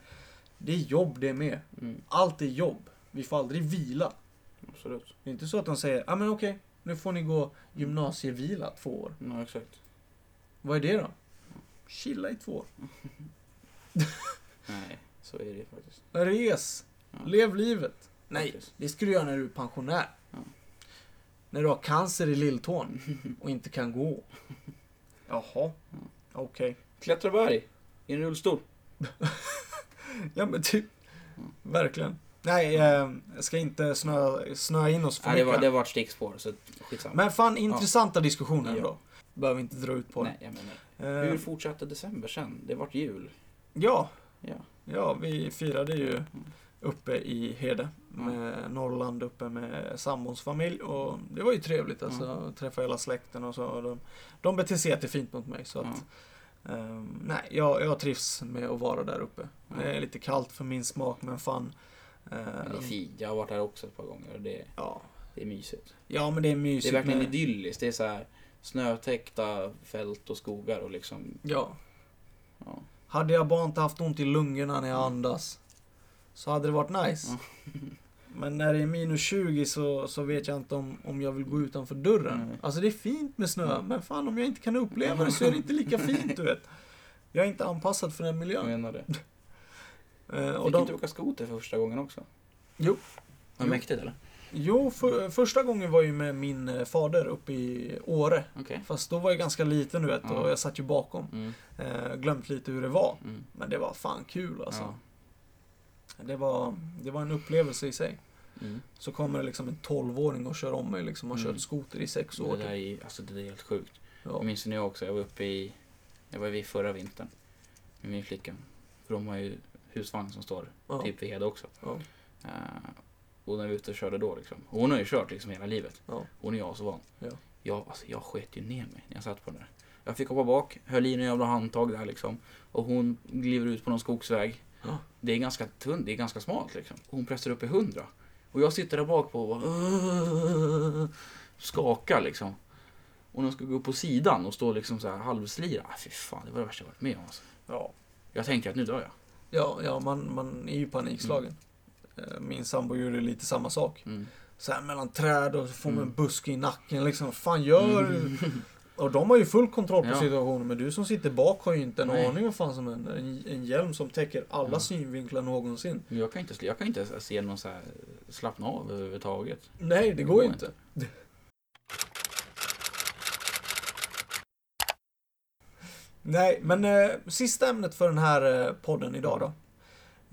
det är jobb det med. Mm. Allt är jobb. Vi får aldrig vila. Absolut. Det är inte så att de säger, ja ah, men okej, nu får ni gå gymnasievila två år. Ja, exakt. Vad är det då? Chilla i två år. [laughs] Nej, så är det faktiskt. Res. Ja. Lev livet. Nej, Faktiskt. det ska du göra när du är pensionär. Ja. När du har cancer i lilltån [laughs] och inte kan gå. [laughs] Jaha, okej. Klättra berg i en rullstol. [laughs] Ja men typ. Mm. Verkligen. Nej, eh, jag ska inte snöa, snöa in oss för Nej, det, mycket. var, det var ett stickspår, så skitsamma. Men fan intressanta diskussioner Ja. ändå. Behöver inte dra ut på Nej, jag menar. det. Eh, Hur fortsatte december sen? Det vart jul. ja, Ja. ja, vi firade ju uppe i Hede. Med Norrland uppe med sambons familj. Och det var ju trevligt alltså. Träffa hela släkten och så. De, de beter sig jättefint mot mig. Så att, ehm, nej, jag, jag trivs med att vara där uppe. Ja. Det är lite kallt för min smak men fan. Men det är ehm, fint. Jag har varit där också ett par gånger och det, ja. det är mysigt. ja, men det är Det mysigt. är verkligen med- idylliskt. Det är så här snötäckta fält och skogar och liksom, Ja. ja. Hade jag bara inte haft ont i lungorna när jag andas så hade det varit nice. Ja. [laughs] Men när det är minus 20 så, så vet jag inte om, om jag vill gå utanför dörren. Nej. Alltså det är fint med snö, Mm. men fan om jag inte kan uppleva det så är det inte lika [laughs] fint du vet. Jag är inte anpassad för den Jag miljön. menar det. [laughs] Eh, och Fick de, inte åka skoter för första gången också? Jo. Var Jo. mäktigt eller? jo, för, första gången var ju med min eh, fader uppe i Åre. Okej. Fast då var jag ganska liten du vet och jag satt ju bakom. Mm. Eh, glömt lite hur det var. Mm. Men det var fan kul alltså. Ja. Det, var, det var en upplevelse i sig. Mm. Så kommer det liksom en 12-åring och kör om mig liksom och Mm. kört skoter i sex Det år. där Typ. är, alltså det där är helt sjukt. Ja. Jag minns nu också, jag var uppe i, jag var vid förra vintern med min flicka. För de har ju husvagn som står Ja. typ vid Hede också. Ja. Eh, och när vi var ute och körde då liksom. Och hon har ju kört liksom hela livet. Ja. Hon är jag så van. Ja. Jag, alltså, jag sket ju ner mig när jag satt på den där. Jag fick hoppa bak, höll i en jävla handtag där liksom. Och hon glider ut på någon skogsväg. Det är ganska tunt, det är ganska smalt liksom. Och hon pressar upp i hundra. Och jag sitter där bak på och bara, skakar liksom. Och när jag ska gå upp på sidan och stå liksom så här halvslira. Ah, fy fan, det var det värsta jag varit med om. Alltså. Ja. Jag tänkte att nu dör jag. Ja, ja man, man är ju panikslagen. Eh, Min sambo gjorde lite samma sak. Mm. Så här mellan träd och så får man en Mm. buske i nacken liksom. Vad fan gör du? [laughs] Och de har ju full kontroll på Ja. situationen. Men du som sitter bak har ju inte en Nej. aning vad fan som händer. En, en hjälm som täcker alla Ja. synvinklar någonsin. Jag kan inte, jag kan inte se någon så här slappna av överhuvudtaget. Nej, det går ju inte. [laughs] Nej, men eh, sista ämnet för den här eh, podden idag då.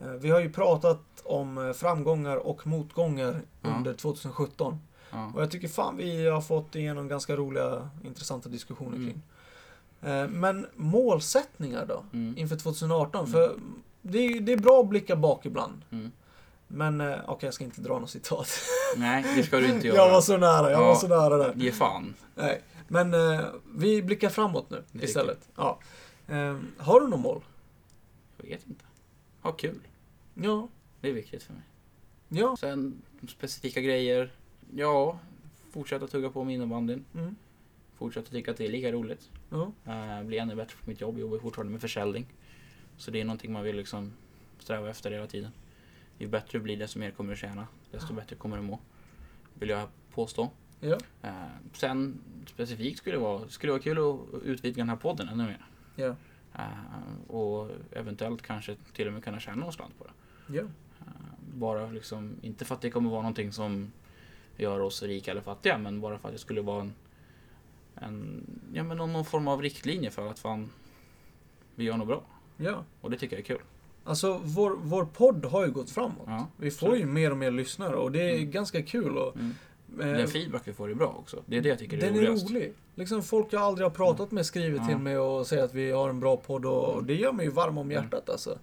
Eh, vi har ju pratat om eh, framgångar och motgångar Ja. under 2017. Ja. Och jag tycker fan vi har fått igenom ganska roliga, intressanta diskussioner Mm. kring. Eh, men målsättningar då? Mm. Inför 2018? Mm. För det är, det är bra att blicka bak ibland. Mm. Men eh, okej, jag ska inte dra något citat. [laughs] Nej, det ska du inte göra. jag var så nära, jag Ja. var så nära där. Ge fan. Nej, men eh, vi blickar framåt nu Det istället. Ja. Eh, har du något mål? Jag vet inte. Ha kul. Ja. Det är viktigt för mig. Ja. Sen specifika grejer. Ja, fortsätta tugga på med innebandyn. Mm. Fortsätta tycka att det är lika roligt. Ja. Uh, bli ännu bättre på mitt jobb. Jobbar fortfarande med försäljning. Så det är någonting man vill liksom sträva efter hela tiden. Ju bättre du blir desto mer kommer du tjäna. Desto bättre kommer du må. Vill jag påstå. Ja. Eh, sen specifikt skulle det vara, skulle det vara kul att utvidga den här podden ännu mer. Ja. Eh, och eventuellt kanske till och med kunna tjäna någon slant på det. Ja. Eh, bara liksom, inte för att det kommer vara någonting som gör oss rika eller fattiga, men bara för att det skulle vara en, en ja, men någon, någon form av riktlinje för att fan, vi gör något bra. Ja. Och det tycker jag är kul. Alltså vår, vår podd har ju gått framåt. Ja, Vi får ju mer och mer lyssnare och det är Mm. ganska kul. Och, Mm. eh, Den feedback vi får är bra också. Det är det jag tycker är den är roligast. rolig. Liksom folk jag aldrig har pratat med skriver Ja. till mig och säger att vi har en bra podd och, och det gör mig ju varm om Mm. hjärtat alltså.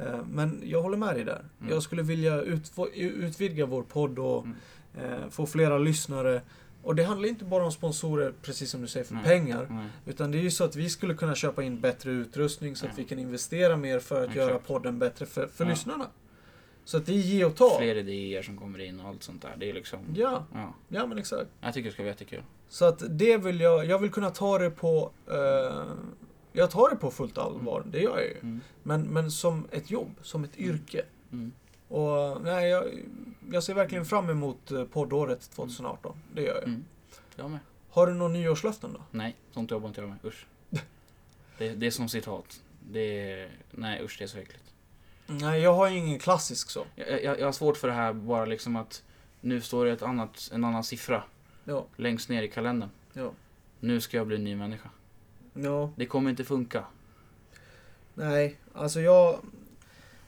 Eh, Men jag håller med dig där. Mm. Jag skulle vilja utv- utvidga vår podd och Mm. Få flera lyssnare. Och det handlar inte bara om sponsorer, precis som du säger, för Nej. pengar. Nej. Utan det är ju så att vi skulle kunna köpa in bättre utrustning så att Ja. vi kan investera mer för att göra podden bättre för, för Ja. lyssnarna. Så att det är ge och ta. Fler idéer som kommer in och allt sånt där. Det är liksom... Ja, Ja, ja men exakt. jag tycker det ska vara jättekul. Så att det vill jag, jag vill kunna ta det på, eh, jag tar det på fullt allvar, det gör jag ju. Mm. Men, men som ett jobb, som ett yrke. Och nej, jag, jag ser verkligen fram emot eh, poddåret 2018. Det gör jag. Mm. Jag med. Har du några nyårslöften då? Nej, sånt jobbar inte jag med. Usch. [laughs] Det, det är som citat. Det är... Nej usch, det är så äckligt. Nej, jag har ingen klassisk så. Jag, jag, jag har svårt för det här bara liksom att nu står det ett annat, en annan siffra Ja, längst ner i kalendern. ja. Nu ska jag bli en ny människa. Ja, Det kommer inte funka. nej, alltså jag...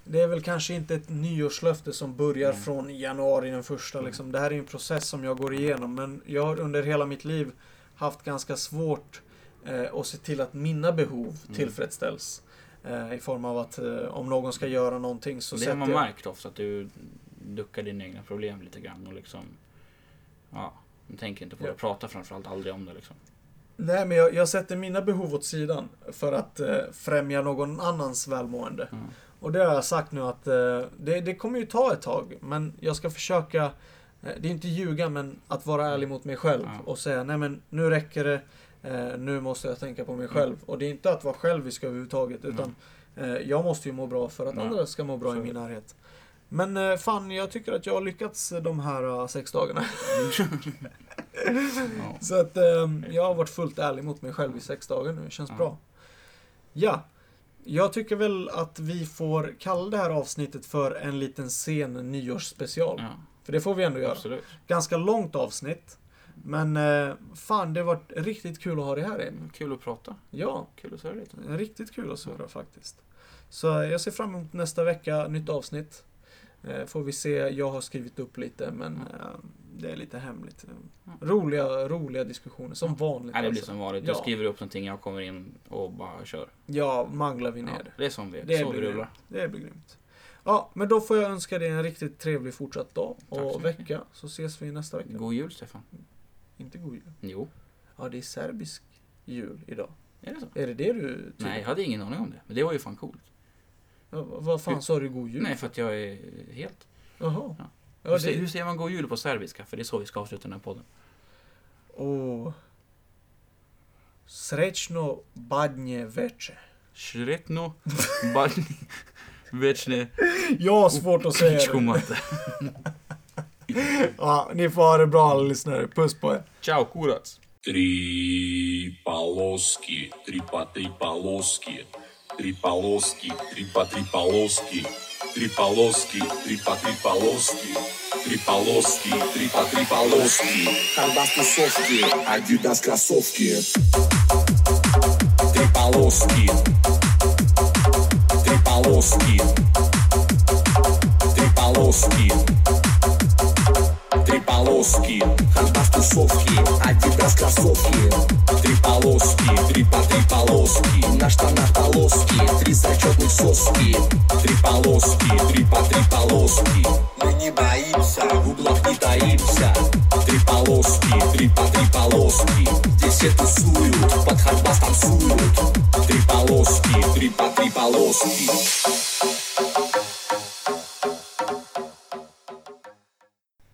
Det är väl kanske inte ett nyårslöfte som börjar Nej. från januari den första Mm. liksom. Det här är en process som jag går igenom. Men jag har under hela mitt liv haft ganska svårt eh, att se till att mina behov Mm. tillfredsställs. Eh, I form av att eh, om någon ska göra någonting så Så det sätter har man jag... märkt ofta, att du duckar dina egna problem lite grann och liksom... Ja, du tänker inte på Ja. det. Prata framförallt aldrig om det liksom. Nej, men jag, jag sätter mina behov åt sidan för att eh, främja någon annans välmående. Mm. Och det har jag sagt nu att eh, det, det kommer ju ta ett tag, men jag ska försöka, eh, det är inte ljuga, men att vara ärlig mot mig själv Ja. och säga nej men nu räcker det, eh, nu måste jag tänka på mig själv. Och det är inte att vara självisk överhuvudtaget, utan eh, jag måste ju må bra för att Ja. andra ska må bra Så i min närhet. Men eh, fan, jag tycker att jag har lyckats de här eh, sex dagarna. [laughs] Så att eh, jag har varit fullt ärlig mot mig själv i sex dagar nu. Det känns Ja. bra. Ja. Jag tycker väl att vi får kalla det här avsnittet för en liten sen nyårsspecial. ja, För det får vi ändå göra. absolut. Ganska långt avsnitt. Men eh, fan, det har varit riktigt kul att ha det här Emil. Kul att prata. Ja, Kul att surra lite. riktigt kul att surra faktiskt. Så jag ser fram emot nästa vecka, nytt avsnitt. Eh, får vi se, jag har skrivit upp lite men Ja. Det är lite hemligt. Ja. Roliga, roliga diskussioner som vanligt. Nej, det blir alltså. som vanligt. Du Ja. skriver upp någonting, jag kommer in och bara kör. Ja, manglar vi ner Ja, det. är som vi, Det så blir rullar. Det blir grymt. Ja, men då får jag önska dig en riktigt trevlig fortsatt dag Tack så och mycket. vecka. Så ses vi nästa vecka. God jul Stefan. Inte god jul. Jo, Ja, det är serbisk jul idag. är det så? Är det det du tycker? Nej, jag hade ingen aning om det. Men det var ju fan coolt. Ja, vad fan sa du god jul? Nej, för att jag är helt... Jaha. Ja. Ja, hur, se- det... hur säger man god jul på serbiska? För det är så vi ska avsluta den här podden. Åh. Srećno badnje veče. Sretno, badni, [laughs] večne, Jag har svårt att säga det. pičkomate. [laughs] Ja, ni får ha det bra alla lyssnare. Puss på er. Ćao kurac. Три полоски, три по три полоски, три полоски, три по три полоски, Три полоски, три по три полоски, три полоски, три по три полоски. Карбас тусовки, Адидас кроссовки. Три полоски. Три полоски. Три полоски. Три полоски. Карбас тусовки, Адидас кроссовки. Три полоски, три по три полоски. На штанах полоски, три зачетных соски. Три полоски, три по три полоски. Мы не боимся, в углах не таимся. Три полоски, три по три полоски. Здесь все тусуют, под хардбас танцуют. Три полоски, три по три полоски.